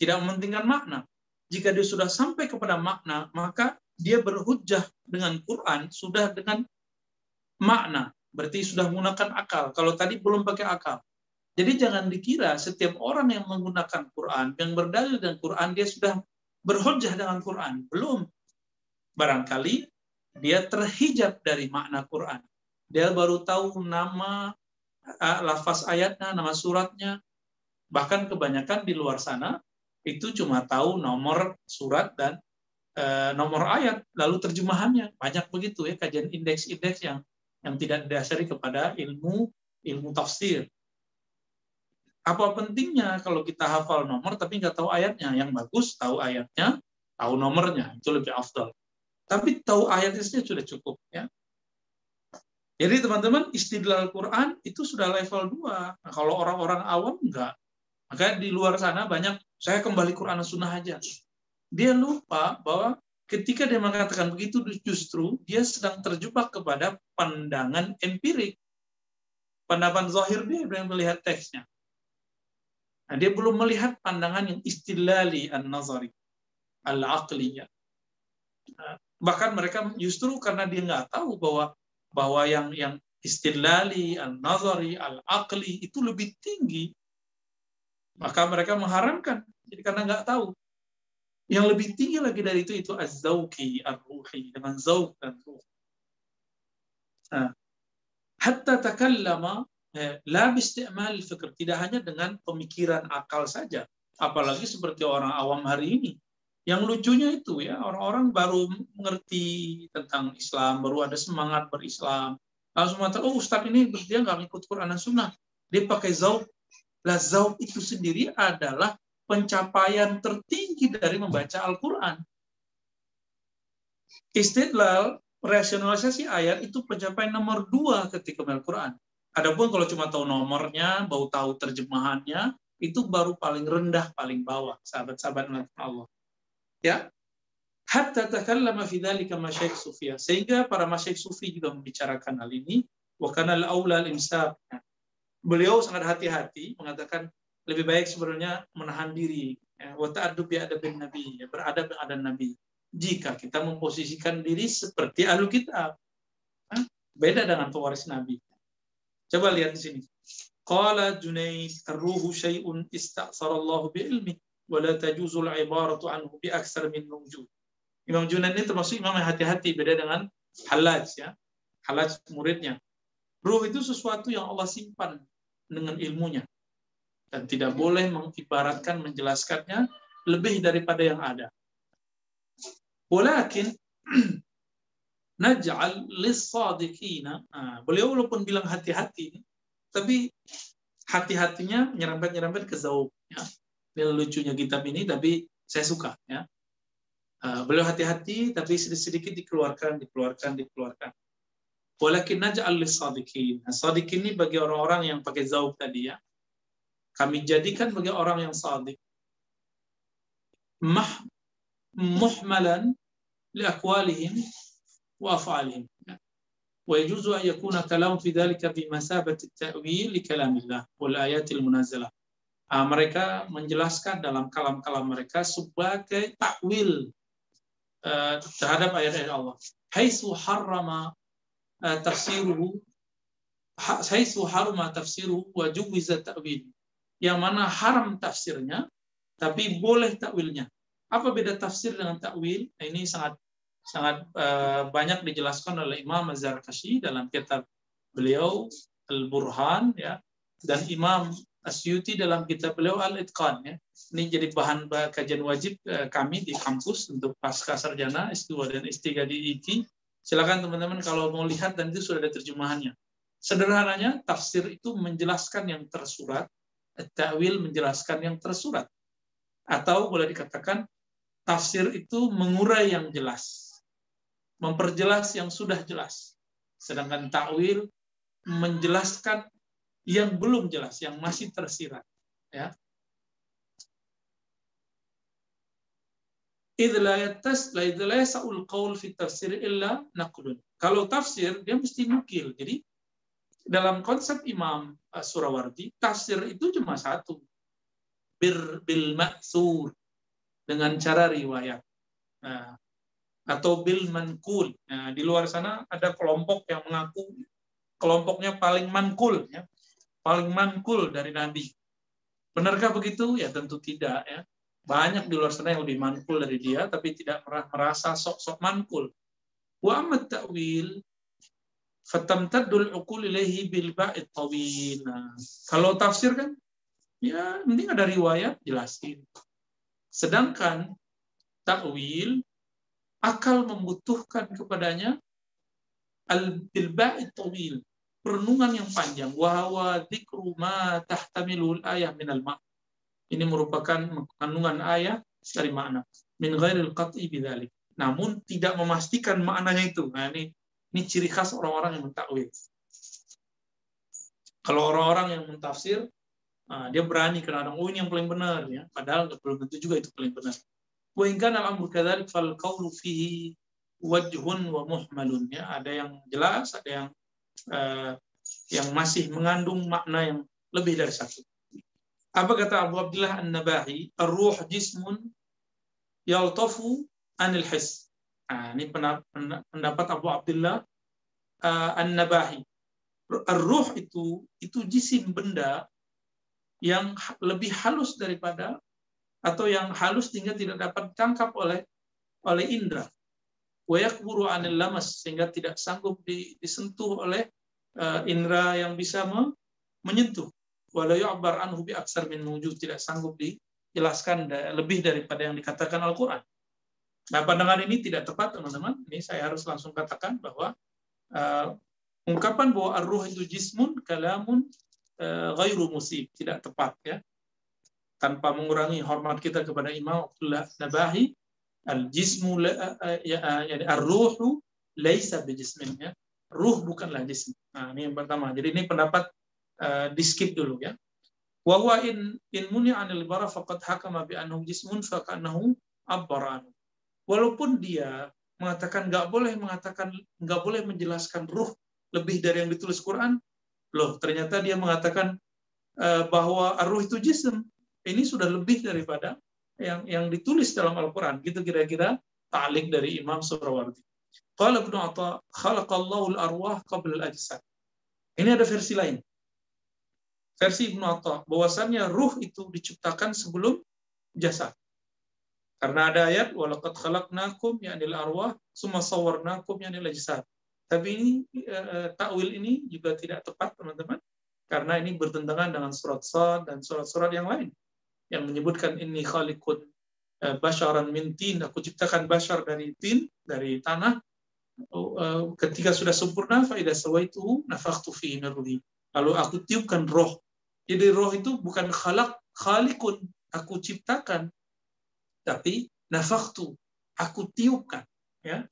Tidak mementingkan makna. Jika dia sudah sampai kepada makna, maka dia berhujjah dengan Quran sudah dengan makna, berarti sudah menggunakan akal. Kalau tadi belum pakai akal. Jadi jangan dikira setiap orang yang menggunakan Quran, yang berdalil dengan Quran, dia sudah berhujjah dengan Quran. Belum. barangkali dia terhijab dari makna Quran. Dia baru tahu nama lafaz ayatnya, nama suratnya. Bahkan kebanyakan di luar sana itu cuma tahu nomor surat dan uh, nomor ayat, lalu terjemahannya. Banyak begitu ya kajian indeks-indeks yang yang tidak didasari kepada ilmu ilmu tafsir. Apa pentingnya kalau kita hafal nomor tapi nggak tahu ayatnya? Yang bagus tahu ayatnya, tahu nomornya, itu lebih afdal. Tapi tahu ayatnya sudah cukup. ya. Jadi teman-teman, istidlal Quran itu sudah level 2. Nah, kalau orang-orang awam enggak. Makanya di luar sana banyak, saya kembali Quran Sunnah aja. Dia lupa bahwa ketika dia mengatakan begitu, justru dia sedang terjebak kepada pandangan empirik. Pandangan zahir dia yang melihat teksnya. Nah, dia belum melihat pandangan yang istilali an-nazari, al-aqliyah. Nah, bahkan mereka justru karena dia nggak tahu bahwa bahwa yang yang istilali, al-nazari, al-aqli itu lebih tinggi, maka mereka mengharamkan. Jadi karena nggak tahu. Yang lebih tinggi lagi dari itu itu az-zauqi, ar-ruhi, dengan zauq dan ruh. Nah, hatta takallama Eh, la bisti'mal fikr tidak hanya dengan pemikiran akal saja apalagi seperti orang awam hari ini yang lucunya itu ya orang-orang baru mengerti tentang Islam baru ada semangat berislam. Langsung mengatakan oh Ustaz ini dia nggak ngikut Quran dan Sunnah. Dia pakai zaub lah zaub itu sendiri adalah pencapaian tertinggi dari membaca Al-Quran. Istidlal rasionalisasi ayat itu pencapaian nomor dua ketika Al-Quran Adapun kalau cuma tahu nomornya, bau tahu terjemahannya, itu baru paling rendah, paling bawah, sahabat-sahabat Allah. Ya, hatta takallama fi dzalika masyayikh sufiyah. Sehingga para masyayikh sufi juga membicarakan hal ini wa kana al-aula al-imsak. Beliau sangat hati-hati mengatakan lebih baik sebenarnya menahan diri ya, wa ta'addub bi adabin nabi, ya, beradab dengan nabi. Jika kita memposisikan diri seperti ahlu kitab. Beda dengan pewaris nabi. Coba lihat di sini. Qala Junaid, ar-ruhu syai'un ista'sara Allah bi ilmi wa la tajuzul ibaratu anhu bi aksar min wujud. Imam Junaid ini termasuk imam yang hati-hati beda dengan Halaj ya. Halaj muridnya. Ruh itu sesuatu yang Allah simpan dengan ilmunya dan tidak boleh mengibaratkan menjelaskannya lebih daripada yang ada. Walakin naj'al lis-sadiqina. Nah, beliau walaupun bilang hati-hati, tapi hati-hatinya nyerempet-nyerempet ke zauq. Ya. Ini lucunya kitab ini, tapi saya suka. Ya. Uh, beliau hati-hati, tapi sedikit-sedikit dikeluarkan, dikeluarkan, dikeluarkan. Walakin naj'al lis-sadiqin. Nah, sadiqin ini bagi orang-orang yang pakai zauq tadi ya. Kami jadikan bagi orang yang sadiq. Mah, muhmalan li akwalihim وأفعالهم ويجوز أن يكون كلام في ذلك بمثابة التأويل لكلام الله والآيات المنزلة mereka menjelaskan dalam kalam-kalam mereka sebagai takwil uh, terhadap ayat-ayat Allah. Haitsu harrama uh, tafsiruhu haitsu harrama tafsiruhu wa juwiza ta'wil. Yang mana haram tafsirnya tapi boleh takwilnya. Apa beda tafsir dengan takwil? Nah, ini sangat sangat uh, banyak dijelaskan oleh Imam Az-Zarkashi dalam kitab beliau Al-Burhan ya dan Imam Asyuti dalam kitab beliau Al-Itqan ya. Ini jadi bahan kajian wajib uh, kami di kampus untuk pasca sarjana S2 dan S3 di IT. Silakan teman-teman kalau mau lihat dan itu sudah ada terjemahannya. Sederhananya tafsir itu menjelaskan yang tersurat, ta'wil menjelaskan yang tersurat. Atau boleh dikatakan tafsir itu mengurai yang jelas memperjelas yang sudah jelas. Sedangkan takwil menjelaskan yang belum jelas, yang masih tersirat. Ya. Kalau tafsir, dia mesti nukil. Jadi, dalam konsep Imam Surawardi, tafsir itu cuma satu. Bir, bil maksur. Dengan cara riwayat. Nah, atau bil mankul. Nah, di luar sana ada kelompok yang mengaku kelompoknya paling mankul, ya, paling mankul dari Nabi. Benarkah begitu? Ya tentu tidak. Ya. Banyak di luar sana yang lebih manful dari dia, tapi tidak merasa sok-sok manful. Wa amat ta'wil, fatamtaddul uqul ilaihi bil ba'id tawil. Nah, kalau tafsir kan, ya penting ada riwayat, jelasin. Sedangkan takwil akal membutuhkan kepadanya al bil ba'id tawil perenungan yang panjang wa dzikru ma tahtamilul ayah minal ma ini merupakan kandungan ayat dari makna min ghairil qat'i bidzalik. Namun tidak memastikan maknanya itu. Nah, ini ini ciri khas orang-orang yang mentakwil. Kalau orang-orang yang mentafsir, nah, dia berani karena oh ini yang paling benar ya, padahal belum tentu juga itu paling benar. Wa in kana al-amru kadzalik fal qawlu fihi wajhun wa muhmalun ya, ada yang jelas, ada yang uh, yang masih mengandung makna yang lebih dari satu. Apa kata Abu Abdullah An-Nabahi? Ar-ruh jismun yaltafu anil his. Nah, ini pendapat Abu Abdullah uh, An-Nabahi. Ar-ruh itu itu jisim benda yang lebih halus daripada atau yang halus sehingga tidak dapat ditangkap oleh oleh indra. Wayakburu anil lamas sehingga tidak sanggup disentuh oleh uh, indra yang bisa menyentuh walau yu'bar anhu bi aksar min wujud tidak sanggup dijelaskan lebih daripada yang dikatakan Al-Qur'an. Nah, pandangan ini tidak tepat, teman-teman. Ini saya harus langsung katakan bahwa uh, ungkapan bahwa ar-ruh itu jismun kalamun uh, ghairu musib, tidak tepat ya. Tanpa mengurangi hormat kita kepada Imam Abdullah Nabahi, al-jismu ya, yani ar-ruhu laisa bijismin ya. Ruh bukanlah jism. Nah, ini yang pertama. Jadi ini pendapat uh, di skip dulu ya. Wa huwa in in muni anil bara faqad hakama bi annahu jismun fa kanahu abbaran. Walaupun dia mengatakan nggak boleh mengatakan nggak boleh menjelaskan ruh lebih dari yang ditulis Quran, loh ternyata dia mengatakan uh, bahwa ruh itu jism. Ini sudah lebih daripada yang yang ditulis dalam Al-Quran. Gitu kira-kira ta'lik dari Imam Surawardi. Qala Ibnu Atha, khalaqallahu al-arwah qabla al-ajsad. Ini ada versi lain versi Ibnu Atta bahwasannya ruh itu diciptakan sebelum jasad. Karena ada ayat walaqad khalaqnakum ya'nil arwah summa sawwarnakum ya'nil ajsad. Tapi ini e, takwil ini juga tidak tepat teman-teman karena ini bertentangan dengan surat Sad dan surat-surat yang lain yang menyebutkan ini khaliqun e, basyaran min tin aku ciptakan bashar dari tin dari tanah e, ketika sudah sempurna fa idza sawaituhu nafakhtu fihi min lalu aku tiupkan roh jadi roh itu bukan khalaq, khalikun, aku ciptakan. Tapi nafaktu, aku tiupkan. Ya.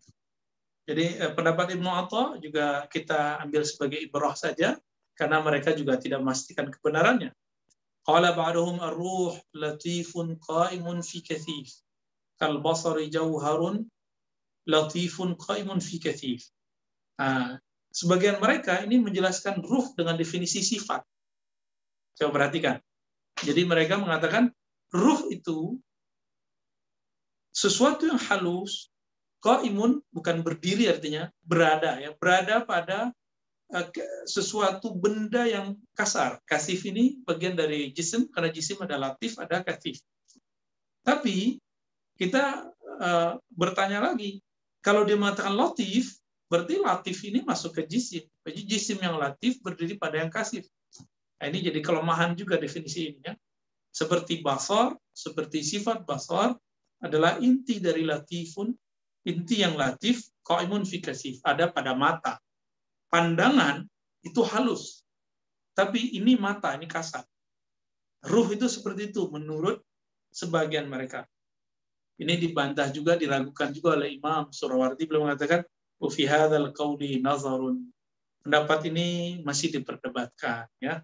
Jadi eh, pendapat Ibnu Atta juga kita ambil sebagai ibrah saja, karena mereka juga tidak memastikan kebenarannya. Qala ba'duhum ar-ruh latifun qa'imun fi kathif. Kal basari jauharun latifun qa'imun fi kathif. Nah, sebagian mereka ini menjelaskan ruh dengan definisi sifat. Coba perhatikan. Jadi mereka mengatakan ruh itu sesuatu yang halus, imun bukan berdiri artinya berada ya, berada pada sesuatu benda yang kasar. Kasif ini bagian dari jisim karena jisim ada latif, ada kasif. Tapi kita uh, bertanya lagi, kalau dia mengatakan latif, berarti latif ini masuk ke jisim. Jadi jisim yang latif berdiri pada yang kasif. Nah, ini jadi kelemahan juga definisi ini ya. Seperti basar, seperti sifat basar adalah inti dari latifun, inti yang latif, qaimun fikasif, ada pada mata. Pandangan itu halus. Tapi ini mata, ini kasar. Ruh itu seperti itu menurut sebagian mereka. Ini dibantah juga, diragukan juga oleh Imam Surawardi belum mengatakan hadzal nazarun. Pendapat ini masih diperdebatkan ya.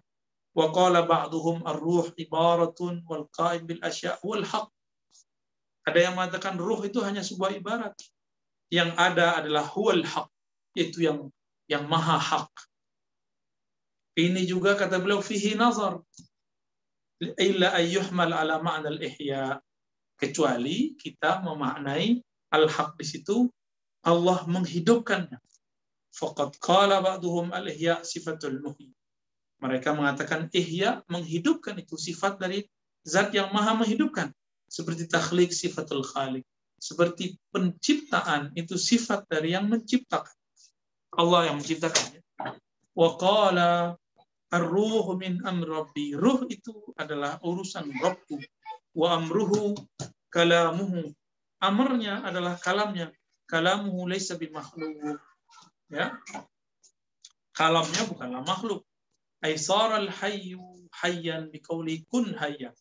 Wa qala ba'duhum ar-ruh ibaratun wal qa'im bil. Ada yang mengatakan ruh itu hanya sebuah ibarat. Yang ada adalah huwal haq, yaitu yang yang maha hak. Ini juga kata beliau fihi nazar. Illa ayyuhmal ala ma'na al-ihya. Kecuali kita memaknai al-haq di situ Allah menghidupkannya. Faqad qala ba'duhum al-ihya sifatul muhyi. Mereka mengatakan ihya menghidupkan itu sifat dari zat yang maha menghidupkan. seperti takhlik sifatul khalik. Seperti penciptaan itu sifat dari yang menciptakan. Allah yang menciptakan. Wa qala ar-ruhu min amri rabbi. Ruh itu adalah urusan Rabbku. Wa amruhu kalamuhu. Amarnya adalah kalamnya. Kalamuhu laysa bimakhluk. Ya. Kalamnya bukanlah makhluk. Aisaral hayyu hayyan biqauli kun hayyan.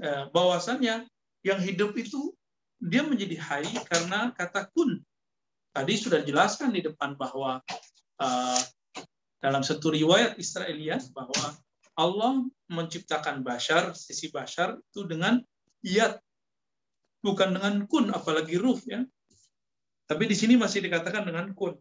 Eh, bahwasannya yang hidup itu dia menjadi hai karena kata kun. Tadi sudah dijelaskan di depan bahwa uh, dalam satu riwayat Israeliat bahwa Allah menciptakan bashar, sisi bashar itu dengan iat, bukan dengan kun, apalagi ruh ya. Tapi di sini masih dikatakan dengan kun.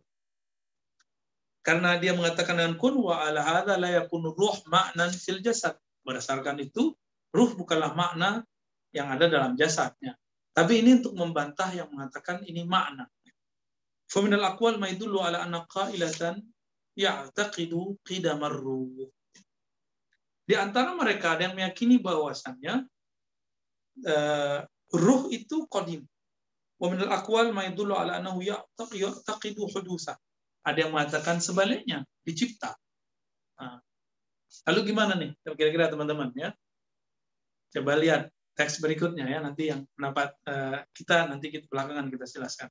Karena dia mengatakan dengan kun wa ala hadza la yakunu ruh ma'nan fil jasad. Berdasarkan itu Ruh bukanlah makna yang ada dalam jasadnya. Tapi ini untuk membantah yang mengatakan ini makna. Faminal aqwal ma yadullu ala anna qailatan ya'taqidu qidamar ruh. Di antara mereka ada yang meyakini bahwasannya uh, ruh itu qadim. Wa minal aqwal ma yadullu ala annahu ya'taqidu hudusa. Ada yang mengatakan sebaliknya, dicipta. Nah, lalu gimana nih kira-kira teman-teman ya? Coba lihat teks berikutnya ya nanti yang pendapat uh, kita nanti kita belakangan kita jelaskan.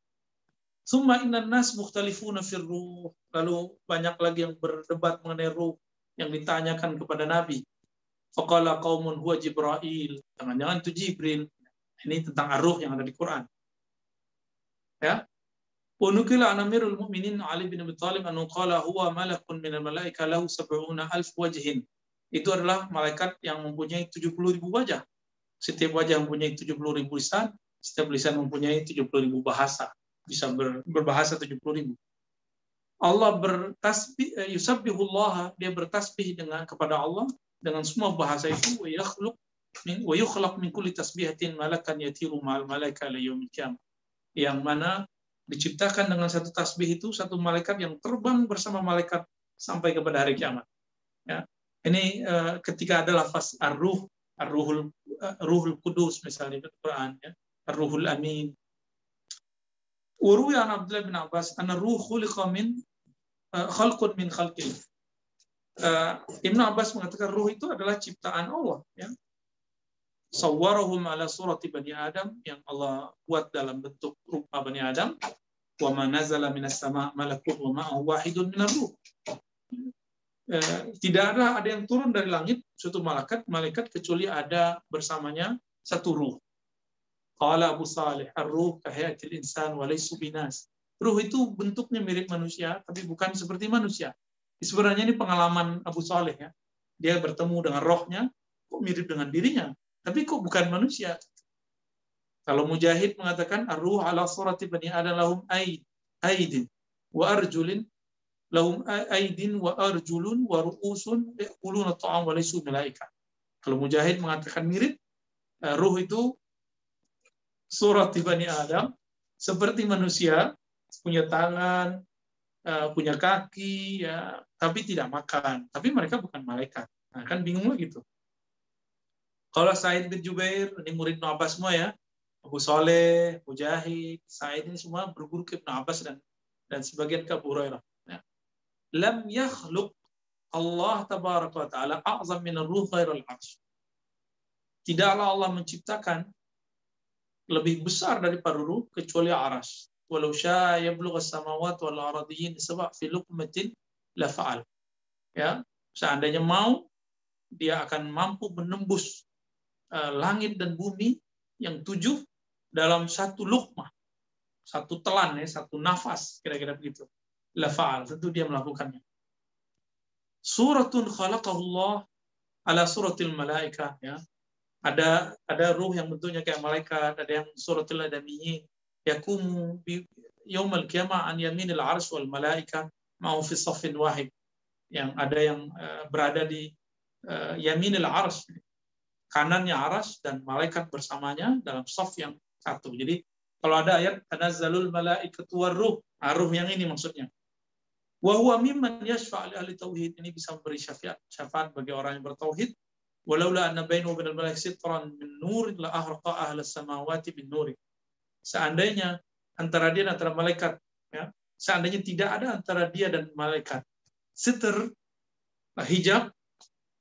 Summa inna nas mukhtalifuna firruh. Lalu banyak lagi yang berdebat mengenai ruh yang ditanyakan kepada Nabi. Faqala qaumun huwa Jibril. Jangan-jangan itu Jibril. Ini tentang arruh yang ada di Quran. Ya. Unukila an Amirul Mukminin Ali bin Abi Thalib anhu qala huwa malakun minal malaika lahu sab'una alf wajhin itu adalah malaikat yang mempunyai 70 ribu wajah. Setiap wajah mempunyai 70 ribu lisan, setiap lisan mempunyai 70 ribu bahasa. Bisa ber, berbahasa 70 ribu. Allah bertasbih, eh, yusabbihullah, dia bertasbih dengan kepada Allah dengan semua bahasa itu wa min wa yukhlaq min kulli tasbihatin malakan yatiru ma'al malaika la Yang mana diciptakan dengan satu tasbih itu satu malaikat yang terbang bersama malaikat sampai kepada hari kiamat. Ya. Ini uh, ketika ada lafaz ar-ruh, ar-ruhul uh, ruhul kudus misalnya di Quran ya, ar-ruhul amin. Urwi an Abdullah bin Abbas anna ruh khuliqa min uh, khalqun min khalqil. Uh, Ibn Abbas mengatakan ruh itu adalah ciptaan Allah ya. Sawwarahum ala surati Bani Adam yang Allah buat dalam bentuk rupa Bani Adam. Wa ma nazala minas sama malakun wa ma'ahu wahidun minar ruh tidak ada ada yang turun dari langit suatu malaikat malaikat kecuali ada bersamanya satu ruh. Qala Abu Salih, ar-ruh kahayatil insan wa laysu binas. Ruh itu bentuknya mirip manusia tapi bukan seperti manusia. Sebenarnya ini pengalaman Abu Saleh ya. Dia bertemu dengan rohnya, kok mirip dengan dirinya, tapi kok bukan manusia. Kalau Mujahid mengatakan ar-ruh ala surati bani adam lahum aid, aidin wa arjulin lahum aidin wa arjulun wa ru'usun ya'kuluna ta'am wa laysu. Kalau Mujahid mengatakan mirip, eh, ruh itu surat Bani Adam seperti manusia, punya tangan, eh, punya kaki, ya, tapi tidak makan. Tapi mereka bukan malaikat. Nah, kan bingung gitu. Kalau Said bin Jubair, ini murid Ibn Abbas semua ya, Abu Soleh, Mujahid, Said ini semua berguru ke Ibn Abbas dan dan sebagian ke Abu Hurairah lam yakhluq Allah tabaraka wa taala a'zam min ar-ruh ghairal arsh. Tidaklah Allah menciptakan lebih besar daripada ruh kecuali aras. Walau syaa yablugh as-samawati wal ardiyin sab'a fi luqmatin la fa'al. Ya, seandainya mau dia akan mampu menembus uh, langit dan bumi yang tujuh dalam satu lukmah, satu telan ya, satu nafas kira-kira begitu lafa'al. Tentu dia melakukannya. Suratun khalaqahullah ala suratil malaika. Ya. Ada ada ruh yang bentuknya kayak malaikat, ada yang suratil adamiyyin. Yakumu bi yaumal qiyamah an yaminil arsh wal malaika ma'u fi saffin wahid. Yang ada yang uh, berada di uh, yaminil arsh, kanannya aras dan malaikat bersamanya dalam saf yang satu. Jadi kalau ada ayat tanazzalul malaikatu ruh, ah, ruh yang ini maksudnya. Wa huwa mimman ahli tauhid. Ini bisa memberi syafaat, syafaat bagi orang yang bertauhid. Walaula anna bainahu wa bainal malaik sitran min nur la ahraqa ahla samawati bin nur seandainya antara dia dan antara malaikat ya seandainya tidak ada antara dia dan malaikat siter hijab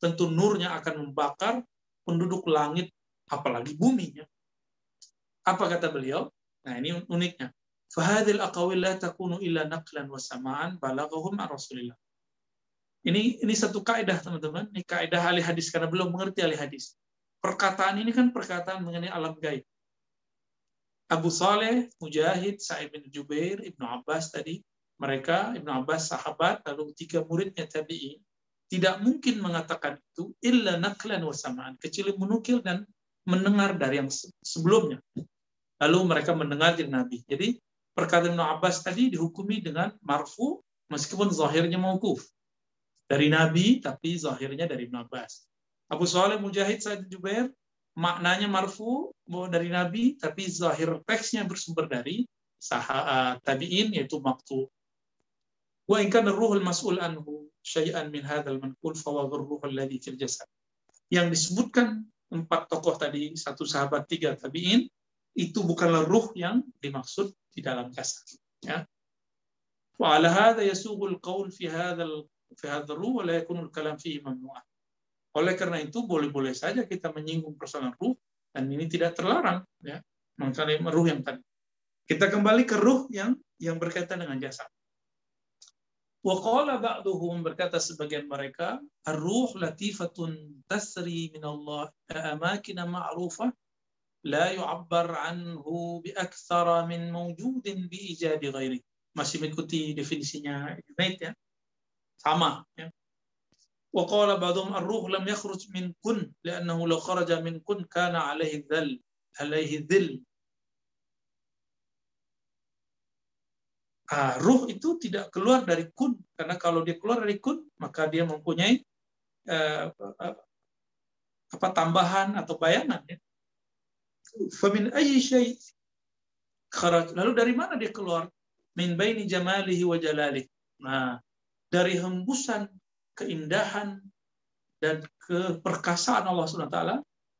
tentu nurnya akan membakar penduduk langit apalagi bumi ya. apa kata beliau? Nah ini uniknya. Fahadil aqawil la takunu illa naqlan wa sama'an balaghahum an rasulillah ini ini satu kaidah teman-teman. Ini kaidah ahli hadis karena belum mengerti ahli hadis. Perkataan ini kan perkataan mengenai alam gaib. Abu Saleh, Mujahid, Sa'id bin Jubair, Ibnu Abbas tadi, mereka Ibnu Abbas sahabat lalu tiga muridnya tabi'in tidak mungkin mengatakan itu illa naklan wasamaan kecuali menukil dan mendengar dari yang sebelumnya. Lalu mereka mendengar dari Nabi. Jadi perkataan Ibnu Abbas tadi dihukumi dengan marfu meskipun zahirnya mauquf dari Nabi tapi zahirnya dari Ibn Abbas. Abu Saleh Mujahid Sa'id Jubair maknanya marfu dari Nabi tapi zahir teksnya bersumber dari sahabat tabi'in yaitu maktu. Wa in kana ruhul mas'ul anhu syai'an min hadzal manqul fa ruhul ladzi fil jasad. Yang disebutkan empat tokoh tadi, satu sahabat, tiga tabi'in, itu bukanlah ruh yang dimaksud di dalam jasad. Ya. Wa ala hadha yasughul qaul fi hadzal fi wa la yakunul kalam fihi mamnu'ah. Oleh karena itu boleh-boleh saja kita menyinggung persoalan ruh dan ini tidak terlarang ya. Mengenai ruh yang tadi. Kita kembali ke ruh yang yang berkaitan dengan jasad. Wa qala ba'duhum berkata sebagian mereka, ar-ruh latifatun tasri min Allah amakin ma'rufah la yu'abbar anhu bi aktsara min mawjudin bi ijadi ghairi. Masih mengikuti definisinya Junaid ya sama ya. Wa qala ba'dhum ar-ruh lam yakhruj min kun li'annahu law kharaja min kun kana alaihi dhal alaihi dhil Ah, ruh itu tidak keluar dari kun karena kalau dia keluar dari kun maka dia mempunyai uh, apa tambahan atau bayangan ya. Famin ayyi syai kharaj. Lalu dari mana dia keluar? Min baini jamalihi wa jalalihi. Nah, dari hembusan keindahan dan keperkasaan Allah Subhanahu wa taala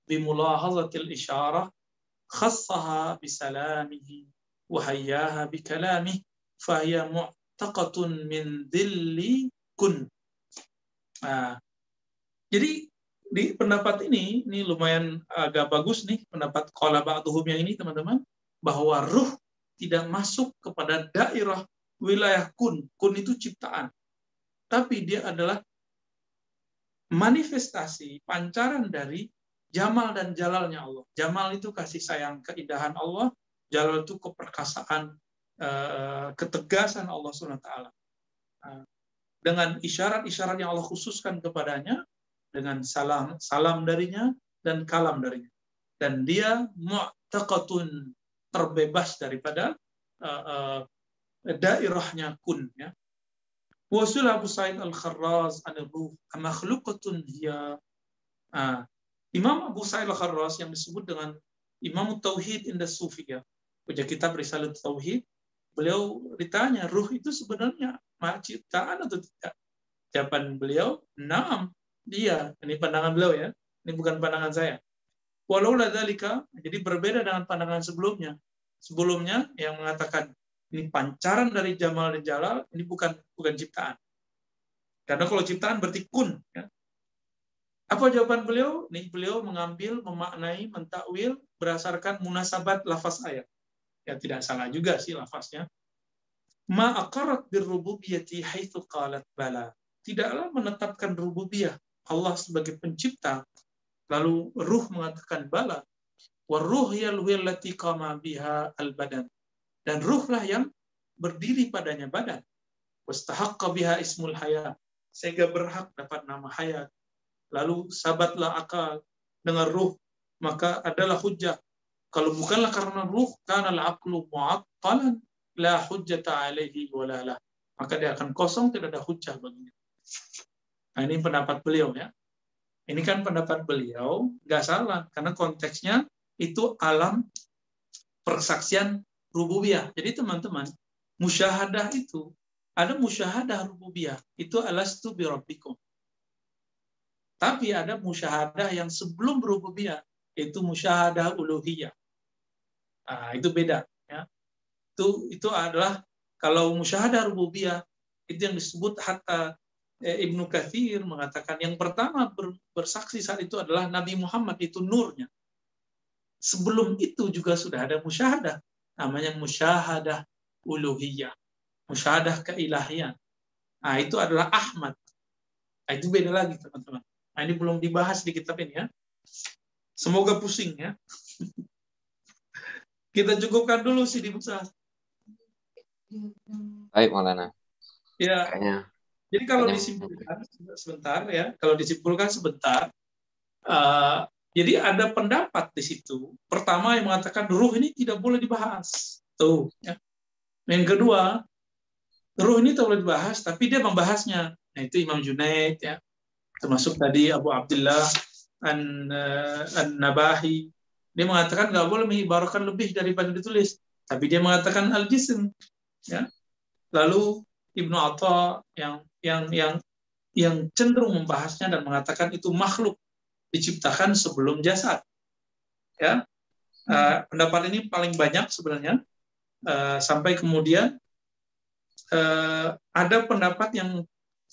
bimulahazatil isyarah khassaha bisalamihi wa hayyaha bikalamihi fahiya mu'taqatun min dhilli kun. Nah, jadi di pendapat ini ini lumayan agak bagus nih pendapat qala ba'dhum yang ini teman-teman bahwa ruh tidak masuk kepada daerah wilayah kun. Kun itu ciptaan tapi dia adalah manifestasi pancaran dari Jamal dan Jalalnya Allah. Jamal itu kasih sayang, keindahan Allah. Jalal itu keperkasaan, eh, ketegasan Allah SWT. Eh, dengan isyarat-isyarat yang Allah khususkan kepadanya, dengan salam salam darinya dan kalam darinya. Dan dia mu'taqatun terbebas daripada uh, uh, dairahnya kun ya Wasul Abu Sa'id Al-Kharraz an-ruh makhluqatun hiya Imam Abu Sa'id Al-Kharraz yang disebut dengan Imam Tauhid Indah Sufiyah punya kitab Risalah Tauhid. Beliau ditanya ruh itu sebenarnya ciptaan atau tidak? Jawaban beliau enam dia ini pandangan beliau ya. Ini bukan pandangan saya. Walau ladzalika jadi berbeda dengan pandangan sebelumnya. Sebelumnya yang mengatakan ini pancaran dari Jamal dan Jalal, ini bukan bukan ciptaan. Karena kalau ciptaan berarti kun. Ya. Apa jawaban beliau? Ini beliau mengambil, memaknai, mentakwil berdasarkan munasabat lafaz ayat. Ya tidak salah juga sih lafaznya. Ma aqarat birrububiyati haitsu qalat bala. Tidaklah menetapkan rububiyah Allah sebagai pencipta lalu ruh mengatakan bala. Waruh yallati qama biha al-badan dan ruhlah yang berdiri padanya badan. Wastahaqqa biha ismul hayat. Sehingga berhak dapat nama hayat. Lalu sabatlah akal dengan ruh. Maka adalah hujjah. Kalau bukanlah karena ruh, karena aqlu mu'attalan la hujjata alaihi walalah. Maka dia akan kosong, tidak ada hujjah baginya. Nah, ini pendapat beliau ya. Ini kan pendapat beliau, nggak salah. Karena konteksnya itu alam persaksian rububiyah. Jadi teman-teman, musyahadah itu ada musyahadah rububiyah. Itu alastu bi rabbikum. Tapi ada musyahadah yang sebelum berububiyah, yaitu musyahadah uluhiyah. Nah, itu beda. Ya. Itu itu adalah kalau musyahadah rububiyah itu yang disebut hatta eh, Ibnu Kathir mengatakan yang pertama bersaksi saat itu adalah Nabi Muhammad itu nurnya. Sebelum itu juga sudah ada musyahadah namanya musyahadah uluhiyah, musyahadah keilahian. Nah, itu adalah Ahmad. Nah, itu beda lagi teman-teman. Nah, ini belum dibahas di kitab ini ya. Semoga pusing ya. Kita cukupkan dulu sih di Musa. Baik, Maulana. Ya. Kayaknya. Jadi kalau disimpulkan sebentar ya, kalau disimpulkan sebentar, uh, jadi ada pendapat di situ. Pertama yang mengatakan ruh ini tidak boleh dibahas. Tuh. Ya. Yang kedua, ruh ini tidak boleh dibahas, tapi dia membahasnya. Nah itu Imam Junaid ya termasuk tadi Abu Abdullah an, uh, An-Nabahi dia mengatakan nggak boleh mengibarkan lebih daripada ditulis tapi dia mengatakan al-jism ya lalu Ibnu Atta yang yang yang yang cenderung membahasnya dan mengatakan itu makhluk diciptakan sebelum jasad. Ya. Uh, pendapat ini paling banyak sebenarnya. Uh, sampai kemudian uh, ada pendapat yang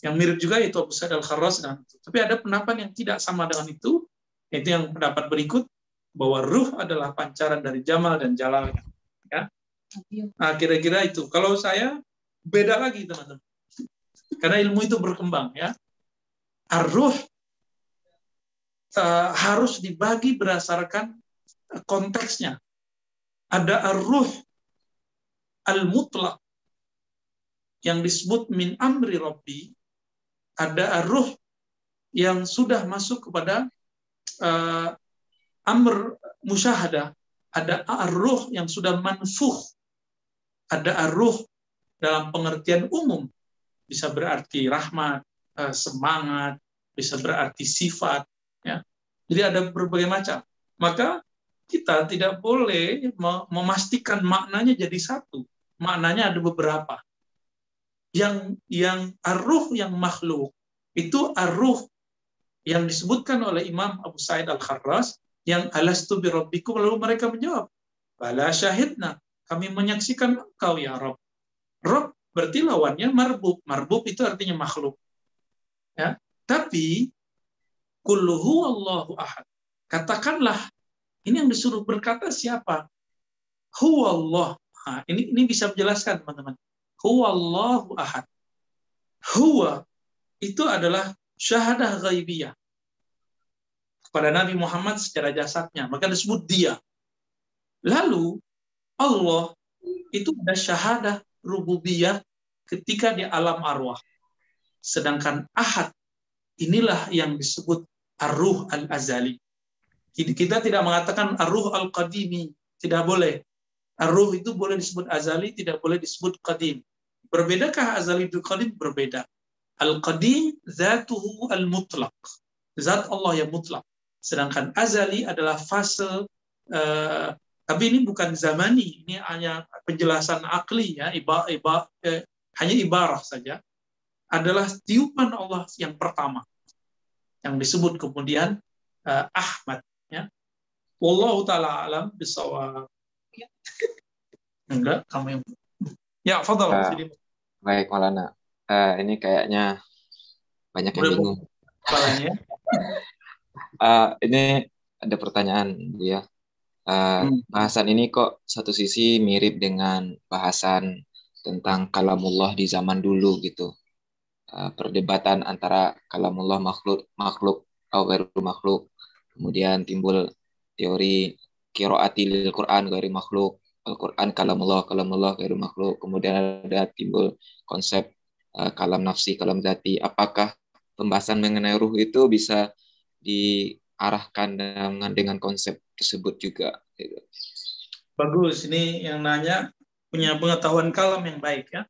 yang mirip juga yaitu Abu Sa'id Al-Kharras dan tapi ada pendapat yang tidak sama dengan itu yaitu yang pendapat berikut bahwa ruh adalah pancaran dari Jamal dan Jalal ya. Nah kira-kira itu. Kalau saya beda lagi teman-teman. Karena ilmu itu berkembang ya. Ar-ruh uh, harus dibagi berdasarkan konteksnya. Ada ar-ruh al-mutlak yang disebut min amri rabbi. Ada ruh yang sudah masuk kepada uh, amr musyahadah, ada ruh yang sudah manfuh, ada ruh dalam pengertian umum, bisa berarti rahmat, uh, semangat, bisa berarti sifat. Jadi ada berbagai macam. Maka kita tidak boleh memastikan maknanya jadi satu. Maknanya ada beberapa. Yang yang arruh yang makhluk itu arruh yang disebutkan oleh Imam Abu Sa'id Al-Kharras yang alastu bi rabbikum? Lalu mereka menjawab bala syahidna. Kami menyaksikan engkau ya Rabb. Rabb berarti lawannya marbub. Marbub itu artinya makhluk. Ya. Tapi kulluhu Allahu ahad katakanlah ini yang disuruh berkata siapa huwallah nah, ini ini bisa menjelaskan teman-teman Huwallahu ahad. Huwa itu adalah syahadah ghaibiyah kepada Nabi Muhammad secara jasadnya. Maka disebut dia. Lalu Allah itu ada syahadah rububiyah ketika di alam arwah. Sedangkan ahad inilah yang disebut arruh al-azali. Kita tidak mengatakan arruh al-qadimi. Tidak boleh. Arruh itu boleh disebut azali, tidak boleh disebut qadim. Berbedakah azali dan qadim? Berbeda. Al-qadim zatuhu al-mutlaq. Zat Allah yang mutlak. Sedangkan azali adalah fase uh, tapi ini bukan zamani, ini hanya penjelasan akli ya, iba, iba, eh, hanya ibarah saja. Adalah tiupan Allah yang pertama yang disebut kemudian uh, Ahmad ya. Wallahu taala alam bisawab. Enggak, kamu yang Ya, fadal. Uh, baik, Malana. Uh, ini kayaknya banyak yang bingung. uh, ini ada pertanyaan, Bu ya. Uh, hmm. Bahasan ini kok satu sisi mirip dengan bahasan tentang kalamullah di zaman dulu gitu. Uh, perdebatan antara kalamullah makhluk makhluk atau makhluk. Kemudian timbul teori kiroatil Quran dari makhluk Al-Quran kalamullah, kalamullah gairu makhluk. Kemudian ada timbul konsep uh, kalam nafsi, kalam zati. Apakah pembahasan mengenai ruh itu bisa diarahkan dengan, dengan konsep tersebut juga? Bagus, ini yang nanya punya pengetahuan kalam yang baik ya.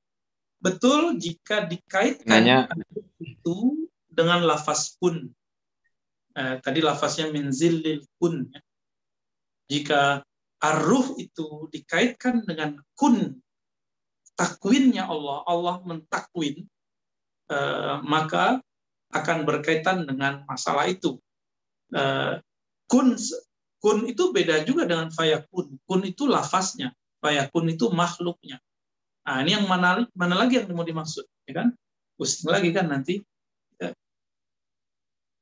Betul jika dikaitkan Nanya. itu dengan lafaz pun. Eh, tadi lafaznya minzilil pun. Ya. Jika Ar-ruh itu dikaitkan dengan kun takwinnya Allah. Allah mentakwin. Uh, maka akan berkaitan dengan masalah itu. Uh, kun kun itu beda juga dengan fayakun. Kun itu lafaznya, fayakun itu makhluknya. Nah, ini yang mana mana lagi yang mau dimaksud, ya kan? Pusing lagi kan nanti. Ya.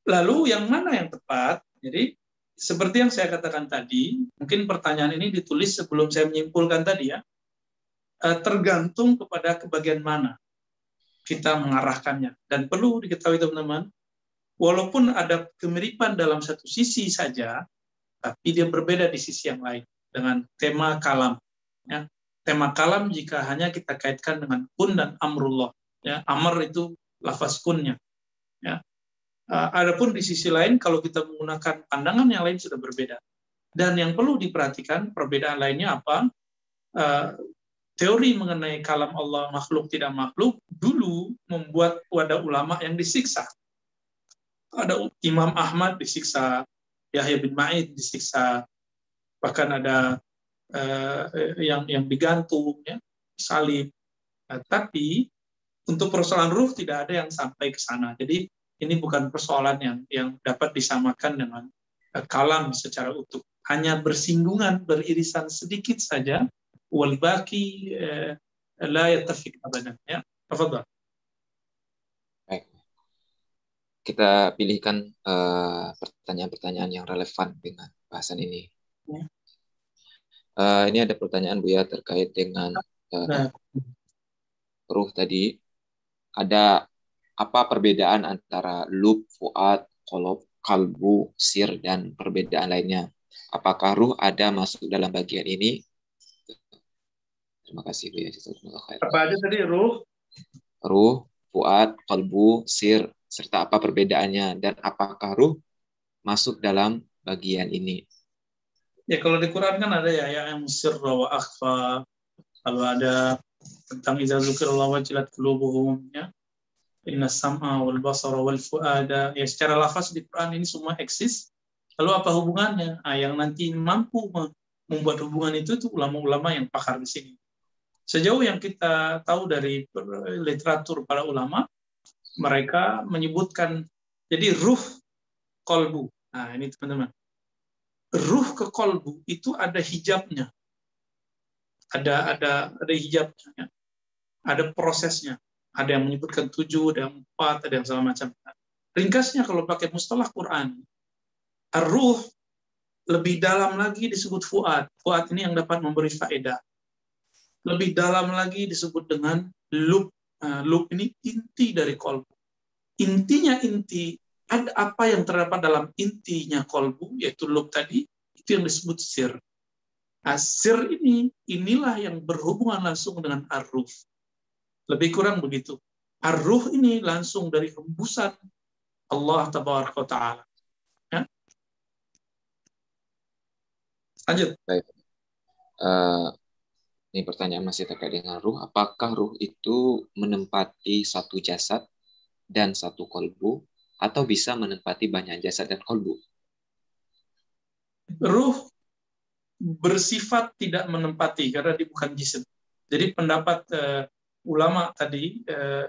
Lalu yang mana yang tepat? Jadi seperti yang saya katakan tadi, mungkin pertanyaan ini ditulis sebelum saya menyimpulkan tadi ya. Eh, tergantung kepada kebagian mana kita mengarahkannya. Dan perlu diketahui teman-teman, walaupun ada kemiripan dalam satu sisi saja, tapi dia berbeda di sisi yang lain dengan tema kalam. Ya. Tema kalam jika hanya kita kaitkan dengan kun dan amrullah. Ya. Amr itu lafaz kunnya. Ya. Uh, adapun di sisi lain, kalau kita menggunakan pandangan yang lain sudah berbeda. Dan yang perlu diperhatikan, perbedaan lainnya apa? Uh, teori mengenai kalam Allah makhluk tidak makhluk dulu membuat wadah ulama yang disiksa. Ada Imam Ahmad disiksa, Yahya bin Ma'id disiksa, bahkan ada Eh, eh, yang yang digantung ya, salib. Nah, tapi untuk persoalan ruh tidak ada yang sampai ke sana. Jadi ini bukan persoalan yang yang dapat disamakan dengan eh, kalam secara utuh. Hanya bersinggungan, beririsan sedikit saja. Wal baki la yatafik abadan. Ya, tafadhal. Kita pilihkan pertanyaan-pertanyaan uh, yang relevan dengan bahasan ini. Ya. Uh, ini ada pertanyaan Bu ya terkait dengan uh, ruh tadi. Ada apa perbedaan antara lub, fuad, kolob, kalbu, sir, dan perbedaan lainnya? Apakah ruh ada masuk dalam bagian ini Terima kasih Bu ya. Apa aja tadi ruh? Ruh, fuad, kalbu, sir, serta apa perbedaannya dan apakah ruh masuk dalam bagian ini? Ya kalau di Quran kan ada ya yang sir wa akhfa. Kalau ada tentang iza zukirullah wajilat qulubuhum ya. Inna sam'a wal basara wal fuada. Ya secara lafaz di Quran ini semua eksis. Lalu apa hubungannya? Ah, yang nanti mampu membuat hubungan itu itu ulama-ulama yang pakar di sini. Sejauh yang kita tahu dari literatur para ulama, mereka menyebutkan jadi ruh kolbu. Nah ini teman-teman. Ruh ke kolbu itu ada hijabnya. Ada ada ada hijabnya. Ya. Ada prosesnya. Ada yang menyebutkan tujuh, ada yang empat, ada yang segala macam. Ringkasnya kalau pakai mustalah Quran, ruh lebih dalam lagi disebut fuad. Fuad ini yang dapat memberi faedah lebih dalam lagi disebut dengan loop. Nah, loop ini inti dari kolbu. Intinya inti, ada apa yang terdapat dalam intinya kolbu, yaitu loop tadi, itu yang disebut sir. Nah, sir ini, inilah yang berhubungan langsung dengan aruf. Lebih kurang begitu. Arruh ini langsung dari hembusan Allah Ta'ala. Ya? Lanjut. Baik. Uh, ini pertanyaan masih terkait dengan ruh. Apakah ruh itu menempati satu jasad dan satu kolbu, atau bisa menempati banyak jasad dan kolbu? Ruh bersifat tidak menempati karena dia bukan jisim. Jadi pendapat uh, ulama tadi uh,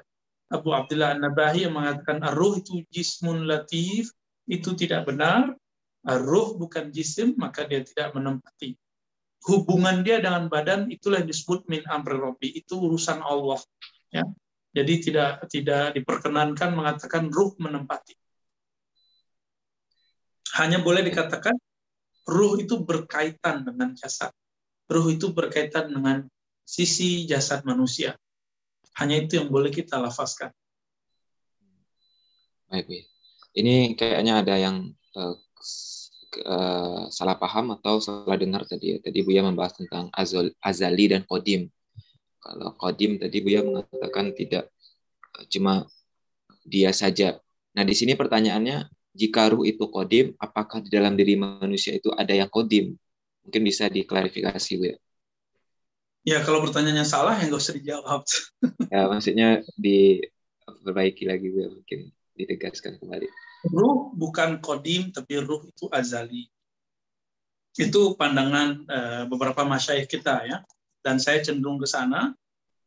Abu Abdullah An-Nabahi yang mengatakan ruh itu jismun latif itu tidak benar. Ruh bukan jisim maka dia tidak menempati hubungan dia dengan badan itulah yang disebut min amri itu urusan Allah ya jadi tidak tidak diperkenankan mengatakan ruh menempati. Hanya boleh dikatakan ruh itu berkaitan dengan jasad. Ruh itu berkaitan dengan sisi jasad manusia. Hanya itu yang boleh kita lafazkan. Baik ini kayaknya ada yang uh, salah paham atau salah dengar tadi ya. Tadi Buya membahas tentang azal, azali dan kodim. Kalau kodim tadi Buya mengatakan tidak cuma dia saja. Nah di sini pertanyaannya, jika ruh itu kodim, apakah di dalam diri manusia itu ada yang kodim? Mungkin bisa diklarifikasi Buya. Ya kalau pertanyaannya salah ya nggak usah dijawab. ya maksudnya diperbaiki lagi Buya mungkin ditegaskan kembali. Ruh bukan kodim, tapi ruh itu azali. Itu pandangan uh, beberapa masyayikh kita ya. Dan saya cenderung ke sana.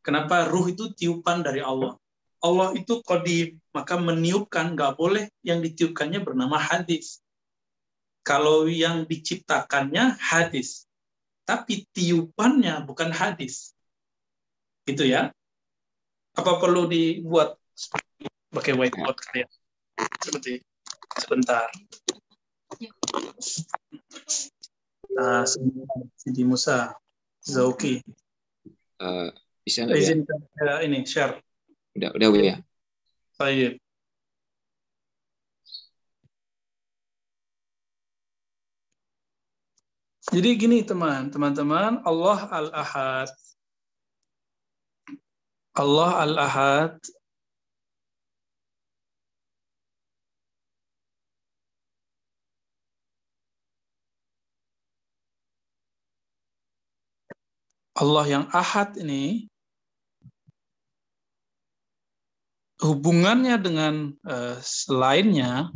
Kenapa ruh itu tiupan dari Allah? Allah itu kodim, maka meniupkan nggak boleh yang ditiupkannya bernama hadis. Kalau yang diciptakannya hadis, tapi tiupannya bukan hadis. Gitu ya. Apa perlu dibuat pakai whiteboard kalian? Seperti sebentar. Nah, Sidi Musa, Zauki. Uh, bisa nggak ya? ini share. Udah, udah Bu ya. Baik. Jadi gini teman, teman-teman, Allah Al-Ahad. Allah Al-Ahad Allah yang ahad ini hubungannya dengan uh, selainnya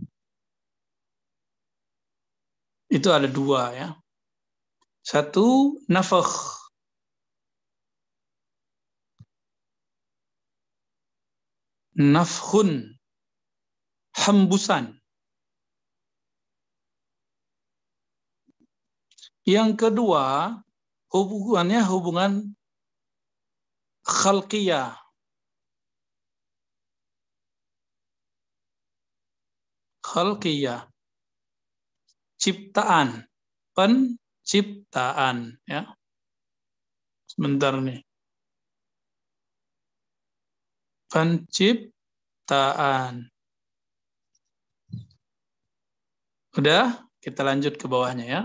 itu ada dua ya. Satu nafakh. Nafkhun. Hembusan. Yang kedua, hubungannya hubungan khalqiyah khalqiyah. Ciptaan, penciptaan ya. Sebentar nih. Penciptaan. Udah, kita lanjut ke bawahnya ya.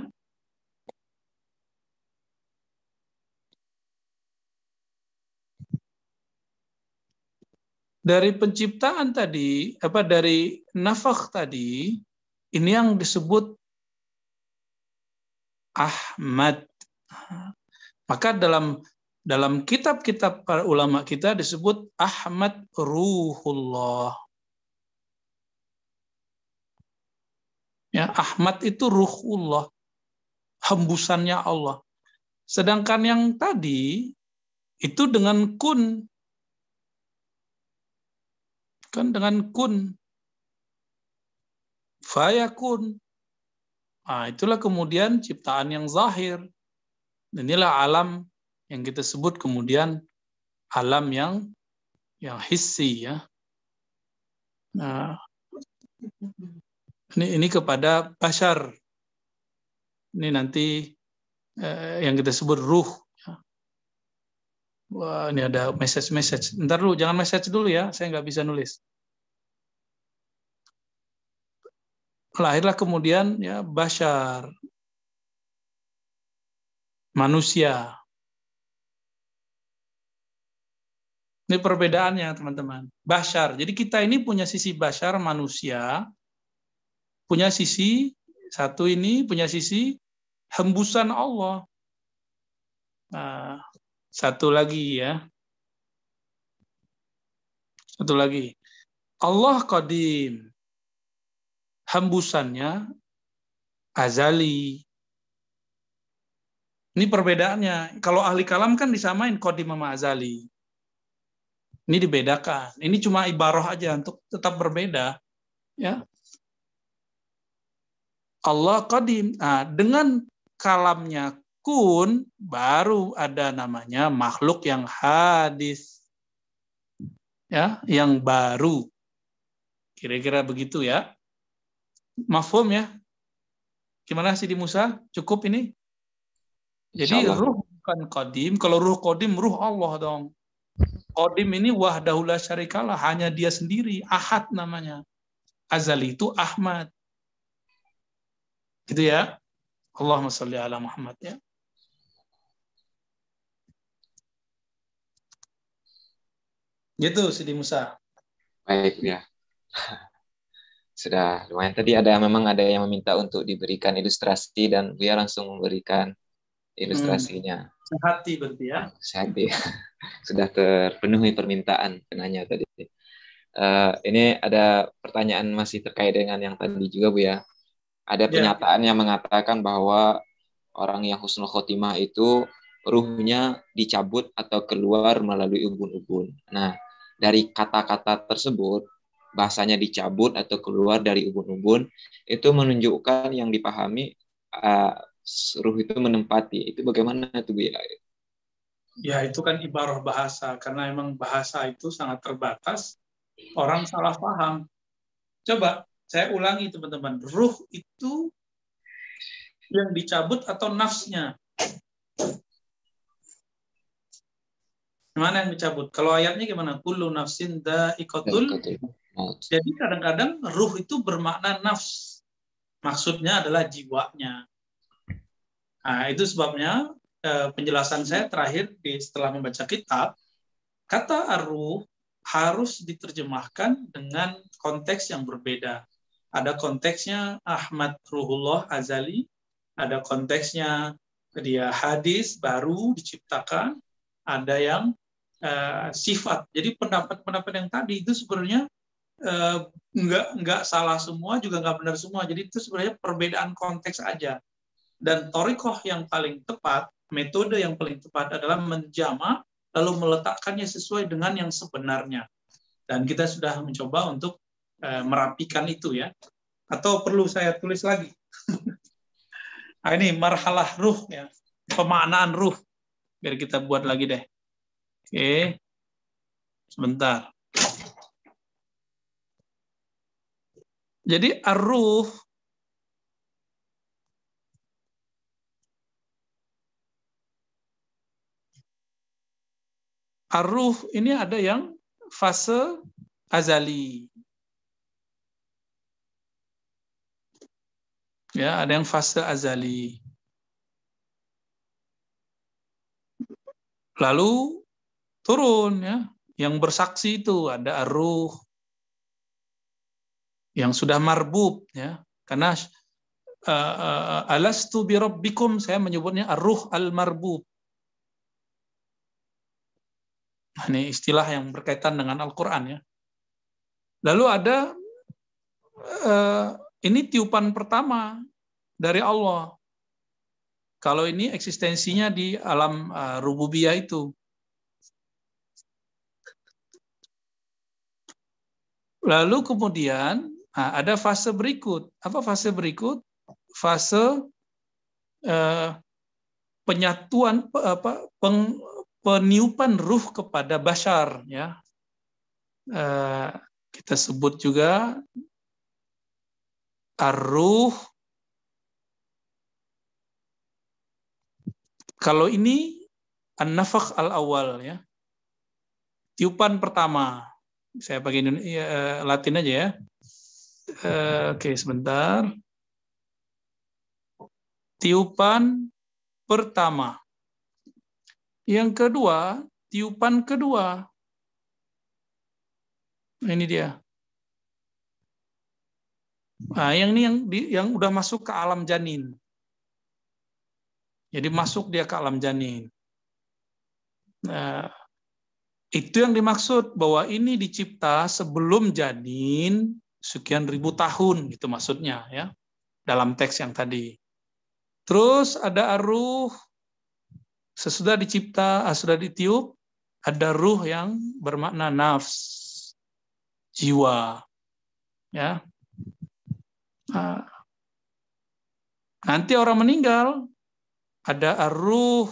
Dari penciptaan tadi, apa dari nafakh tadi, ini yang disebut Ahmad. Maka dalam dalam kitab-kitab para ulama kita disebut Ahmad Ruhullah. Ya, Ahmad itu ruhullah, hembusannya Allah. Sedangkan yang tadi itu dengan kun Kan dengan kun. Fayakun. Nah, itulah kemudian ciptaan yang zahir. Inilah alam yang kita sebut kemudian alam yang yang hissi ya. Nah, ini ini kepada bashar. Ini nanti eh, yang kita sebut ruh. Wah, ini ada message-message. Ntar dulu, jangan message dulu ya. Saya nggak bisa nulis. Lahirlah kemudian ya bashar. Manusia. Ini perbedaannya, teman-teman. Bashar. Jadi kita ini punya sisi bashar, manusia. Punya sisi, satu ini punya sisi hembusan Allah. Nah, satu lagi ya. Satu lagi. Allah Qadim. Hembusannya azali. Ini perbedaannya. Kalau ahli kalam kan disamain Qadim sama azali. Ini dibedakan. Ini cuma ibarah aja untuk tetap berbeda. Ya. Allah Qadim. Nah, dengan kalamnya kun baru ada namanya makhluk yang hadis. Ya yang baru. Kira-kira begitu ya. Mafhum ya. Gimana sih di Musa? Cukup ini? Jadi ruh bukan kodim kalau ruh kodim ruh Allah dong. Kodim ini wahdahulah syarikalah. Hanya dia sendiri. Ahad namanya. Azali itu Ahmad. Gitu ya. Allahumma salli ala Muhammad ya Gitu Sidi Musa. Baik ya. Sudah lumayan tadi ada memang ada yang meminta untuk diberikan ilustrasi dan Buya langsung memberikan ilustrasinya. Hmm. Sehati berarti ya. Sehati. Sudah terpenuhi permintaan penanya tadi. Uh, ini ada pertanyaan masih terkait dengan yang tadi juga Bu ya. Ada ya. pernyataan yang mengatakan bahwa orang yang husnul khotimah itu ruhnya dicabut atau keluar melalui ubun-ubun. Nah, dari kata-kata tersebut bahasanya dicabut atau keluar dari ubun-ubun itu menunjukkan yang dipahami uh, ruh itu menempati itu bagaimana tuh Bu ya? Itu kan ibarah bahasa karena emang bahasa itu sangat terbatas orang salah paham. Coba saya ulangi teman-teman, ruh itu yang dicabut atau nafsnya? Mana yang dicabut? Kalau ayatnya gimana? Kullu nafsin ikotul. Jadi kadang-kadang ruh itu bermakna nafs. Maksudnya adalah jiwanya. Nah, itu sebabnya eh, penjelasan saya terakhir di setelah membaca kitab, kata arruh harus diterjemahkan dengan konteks yang berbeda. Ada konteksnya Ahmad Ruhullah Azali, ada konteksnya dia hadis baru diciptakan, ada yang uh, sifat. Jadi pendapat-pendapat yang tadi itu sebenarnya uh, nggak nggak salah semua juga nggak benar semua. Jadi itu sebenarnya perbedaan konteks aja. Dan torikoh yang paling tepat, metode yang paling tepat adalah menjama lalu meletakkannya sesuai dengan yang sebenarnya. Dan kita sudah mencoba untuk uh, merapikan itu ya. Atau perlu saya tulis lagi? nah, ini marhalah ruh ya, pemaknaan ruh. Biar kita buat lagi deh. Oke. Sebentar. Jadi arruh Arruh ini ada yang fase azali. Ya, ada yang fase azali. Lalu turun ya, yang bersaksi itu ada arruh yang sudah marbub ya. Karena uh, uh, alastu bi rabbikum saya menyebutnya arruh al-marbub. Ini istilah yang berkaitan dengan Al-Qur'an ya. Lalu ada uh, ini tiupan pertama dari Allah. Kalau ini eksistensinya di alam uh, rububiyah itu. Lalu kemudian nah, ada fase berikut. Apa fase berikut? Fase uh, penyatuan apa peng, peniupan ruh kepada bashar ya. Uh, kita sebut juga Ar-ruh Kalau ini an-nafakh al-awal ya. Tiupan pertama. Saya pakai Indonesia, uh, Latin aja ya. Uh, Oke, okay, sebentar. Tiupan pertama. Yang kedua, tiupan kedua. Ini dia. Nah, yang ini yang di, yang udah masuk ke alam janin. Jadi masuk dia ke alam janin. Nah, itu yang dimaksud bahwa ini dicipta sebelum janin sekian ribu tahun gitu maksudnya ya dalam teks yang tadi. Terus ada aruh sesudah dicipta, ah, sudah ditiup, ada ruh yang bermakna nafs, jiwa. Ya, Nah, nanti orang meninggal, ada ruh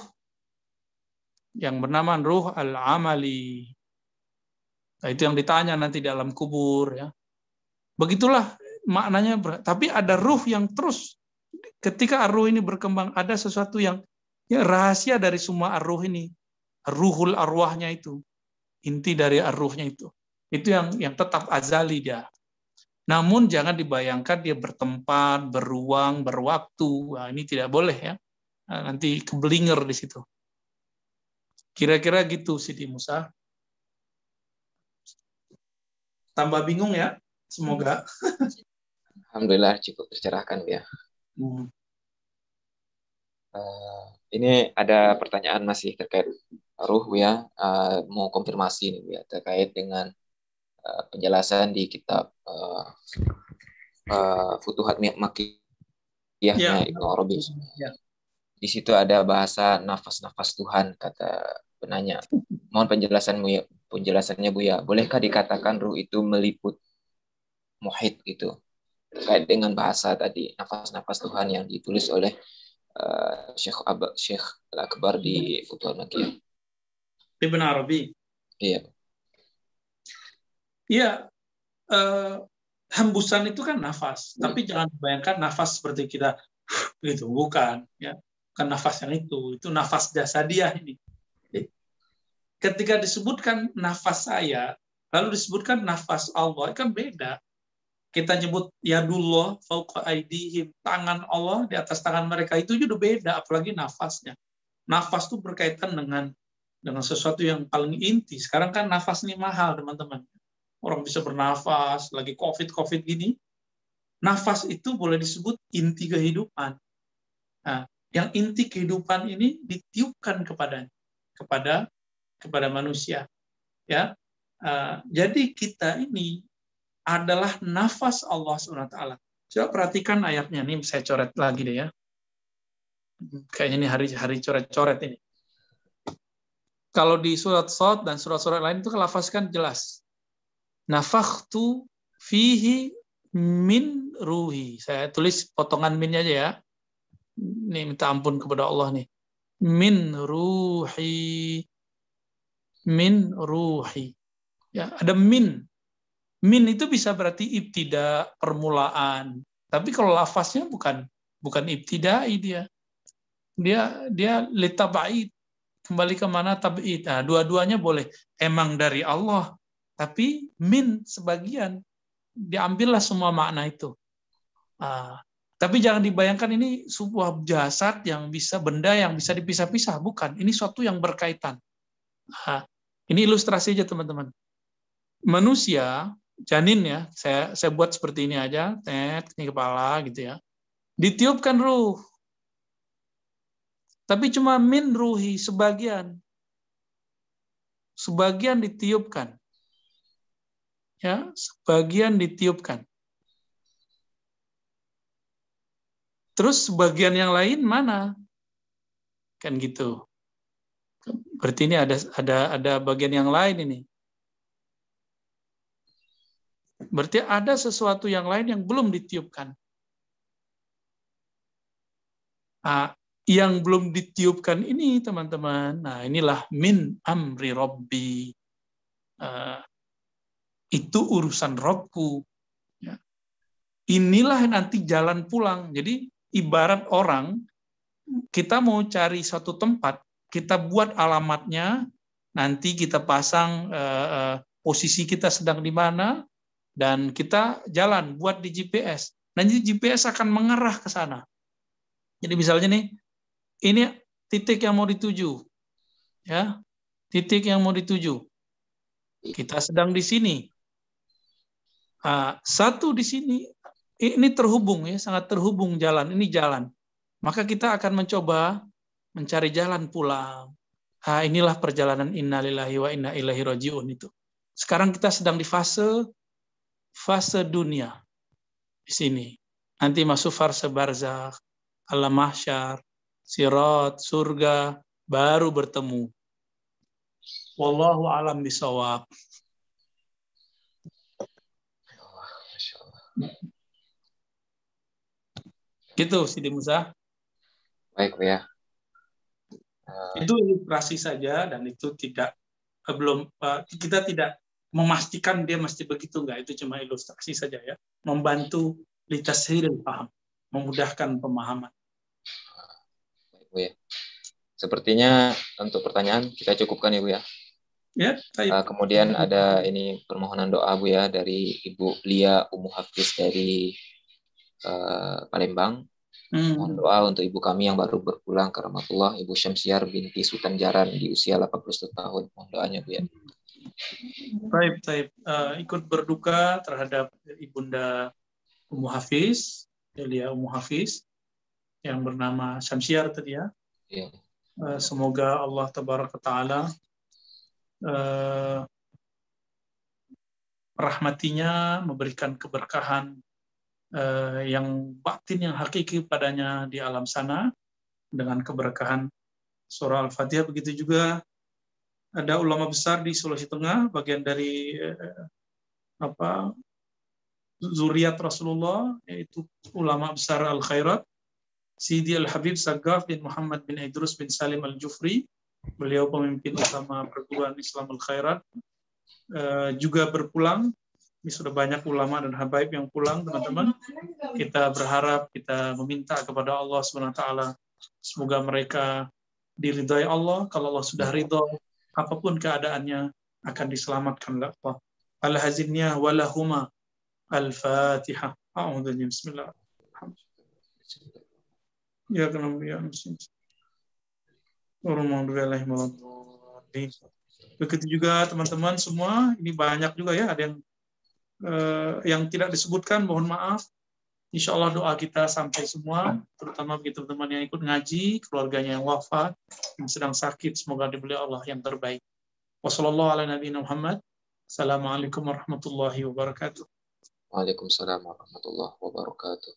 yang bernama ruh al-amali. Nah, itu yang ditanya nanti dalam kubur ya. Begitulah maknanya. Tapi ada ruh yang terus ketika ruh ini berkembang ada sesuatu yang ya, rahasia dari semua ruh ini. Ruhul arwahnya itu. Inti dari arruhnya itu. Itu yang yang tetap azali dia. Namun jangan dibayangkan dia bertempat, beruang, berwaktu. Nah, ini tidak boleh ya. Nah, nanti kebelinger di situ. Kira-kira gitu Siti Musa. Tambah bingung ya? Semoga. Alhamdulillah cukup tercerahkan ya. Hmm. Uh, ini ada pertanyaan masih terkait ruh ya. Uh, mau konfirmasi nih ya terkait dengan Eh, penjelasan di kitab uh, uh, Futuhat Makiyah ya. Ibnu Arabi. Ya. Di situ ada bahasa nafas-nafas Tuhan kata penanya. Mohon penjelasanmu ya penjelasannya Bu ya. Bolehkah dikatakan ruh itu meliput muhid gitu? Terkait dengan bahasa tadi, nafas-nafas Tuhan yang ditulis oleh uh, Syekh Ab Syekh Al-Akbar di Futuhul Makiyah. Ibn Arabi. Iya. Iya, uh, hembusan itu kan nafas, hmm. tapi jangan bayangkan nafas seperti kita gitu, bukan ya. Bukan nafas yang itu, itu nafas jasa dia ini. Ketika disebutkan nafas saya, lalu disebutkan nafas Allah, kan beda. Kita nyebut yadullah fauqa aidihim, tangan Allah di atas tangan mereka itu juga beda, apalagi nafasnya. Nafas itu berkaitan dengan dengan sesuatu yang paling inti. Sekarang kan nafas ini mahal, teman-teman orang bisa bernafas, lagi COVID-COVID gini, nafas itu boleh disebut inti kehidupan. Nah, yang inti kehidupan ini ditiupkan kepada kepada kepada manusia. Ya, uh, jadi kita ini adalah nafas Allah swt. Coba perhatikan ayatnya nih, saya coret lagi deh ya. Kayaknya ini hari-hari coret-coret ini. Kalau di surat Sot dan surat-surat lain itu kelafazkan jelas nafakhtu fihi min ruhi. Saya tulis potongan minnya aja ya. Ini minta ampun kepada Allah nih. Min ruhi. Min ruhi. Ya, ada min. Min itu bisa berarti ibtida, permulaan. Tapi kalau lafaznya bukan bukan ibtidai dia. Dia dia litabait kembali ke mana tabid. Nah, dua-duanya boleh. Emang dari Allah, tapi min sebagian diambillah semua makna itu. Uh, tapi jangan dibayangkan ini sebuah jasad yang bisa benda yang bisa dipisah-pisah, bukan. Ini suatu yang berkaitan. Uh, ini ilustrasi aja teman-teman. Manusia janin ya, saya saya buat seperti ini aja, tet ini kepala gitu ya. Ditiupkan ruh. Tapi cuma min ruhi sebagian. Sebagian ditiupkan ya sebagian ditiupkan. Terus sebagian yang lain mana? Kan gitu. Berarti ini ada ada ada bagian yang lain ini. Berarti ada sesuatu yang lain yang belum ditiupkan. Nah, yang belum ditiupkan ini teman-teman, nah inilah min amri robbi. Uh, itu urusan Robku. Ya. Inilah nanti jalan pulang. Jadi ibarat orang, kita mau cari satu tempat, kita buat alamatnya, nanti kita pasang uh, uh, posisi kita sedang di mana, dan kita jalan buat di GPS. Nanti GPS akan mengarah ke sana. Jadi misalnya nih, ini titik yang mau dituju, ya, titik yang mau dituju. Kita sedang di sini. Ah, satu di sini ini terhubung ya, sangat terhubung jalan. Ini jalan. Maka kita akan mencoba mencari jalan pulang. Ah, inilah perjalanan innalillahi wa inna ilaihi rajiun itu. Sekarang kita sedang di fase fase dunia di sini. Nanti masuk fase barzakh, alam mahsyar, sirat, surga, baru bertemu. Wallahu alam bisawab. Gitu, Sidi Musa. Baik, ya. Itu ilustrasi saja dan itu tidak eh, belum uh, kita tidak memastikan dia mesti begitu enggak. Itu cuma ilustrasi saja ya. Membantu litashiril paham memudahkan pemahaman. Baik bu ya. Sepertinya untuk pertanyaan kita cukupkan ya bu ya. Ya, uh, kemudian ada ini permohonan doa Bu ya dari Ibu Lia Umu Hafiz dari uh, Palembang. Hmm. Mohon doa untuk ibu kami yang baru berpulang ke Rahmatullah, Ibu Syamsiar binti Sultan Jaran di usia 81 tahun. Mohon doanya Bu ya. Baik, baik. Uh, ikut berduka terhadap Ibunda Umu Hafiz, Lia Umu Hafiz, yang bernama Syamsiar tadi ya. Iya. Uh, semoga Allah Tabaraka Ta'ala eh, rahmatinya, memberikan keberkahan eh, yang batin, yang hakiki padanya di alam sana, dengan keberkahan surah Al-Fatihah, begitu juga ada ulama besar di Sulawesi Tengah, bagian dari eh, apa zuriat Rasulullah, yaitu ulama besar Al Khairat, Sidi Al Habib Sagaf bin Muhammad bin Idrus bin Salim Al Jufri, beliau pemimpin utama perguruan Islam Al Khairat, eh, juga berpulang. Ini sudah banyak ulama dan habaib yang pulang, teman-teman. Kita berharap, kita meminta kepada Allah SWT, semoga mereka diridhai Allah. Kalau Allah sudah ridho, apa pun keadaannya akan diselamatkan oleh Allah. Al-hazinnya walahuma al-fatihah. A'udhu bismillah. Ya kenapa ya Begitu juga teman-teman semua, ini banyak juga ya, ada yang yang tidak disebutkan, mohon maaf. Insya Allah doa kita sampai semua, terutama bagi teman-teman yang ikut ngaji, keluarganya yang wafat, yang sedang sakit, semoga dibeli Allah yang terbaik. Wassalamualaikum warahmatullahi wabarakatuh. Waalaikumsalam warahmatullahi wabarakatuh.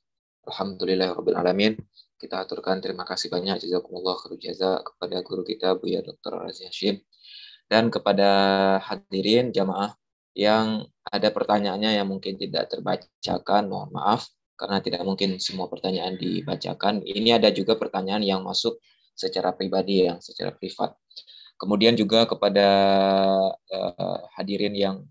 Alhamdulillahirrahmanirrahim. Kita aturkan terima kasih banyak jazakumullah khairu jaza kepada guru kita Buya Dr. Razi Hashim dan kepada hadirin jamaah yang ada pertanyaannya yang mungkin tidak terbacakan, mohon maaf karena tidak mungkin semua pertanyaan dibacakan. Ini ada juga pertanyaan yang masuk secara pribadi yang secara privat. Kemudian juga kepada uh, hadirin yang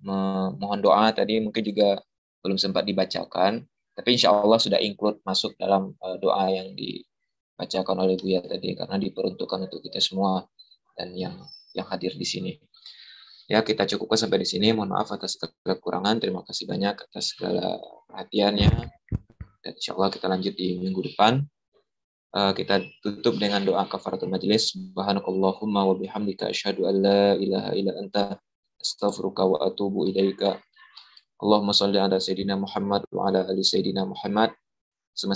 mohon doa tadi mungkin juga belum sempat dibacakan. Tapi insya Allah sudah include masuk dalam uh, doa yang dibacakan oleh Buya tadi karena diperuntukkan untuk kita semua dan yang yang hadir di sini. Ya, kita cukupkan sampai di sini. Mohon maaf atas kekurangan. Terima kasih banyak atas segala perhatiannya. Dan insya Allah kita lanjut di minggu depan. Uh, kita tutup dengan doa kafaratul majlis. Subhanakallahumma wa bihamdika asyhadu an la ilaha illa anta astaghfiruka wa atubu ilaika. Allahumma salli ala Sayyidina Muhammad wa ala ali Sayyidina Muhammad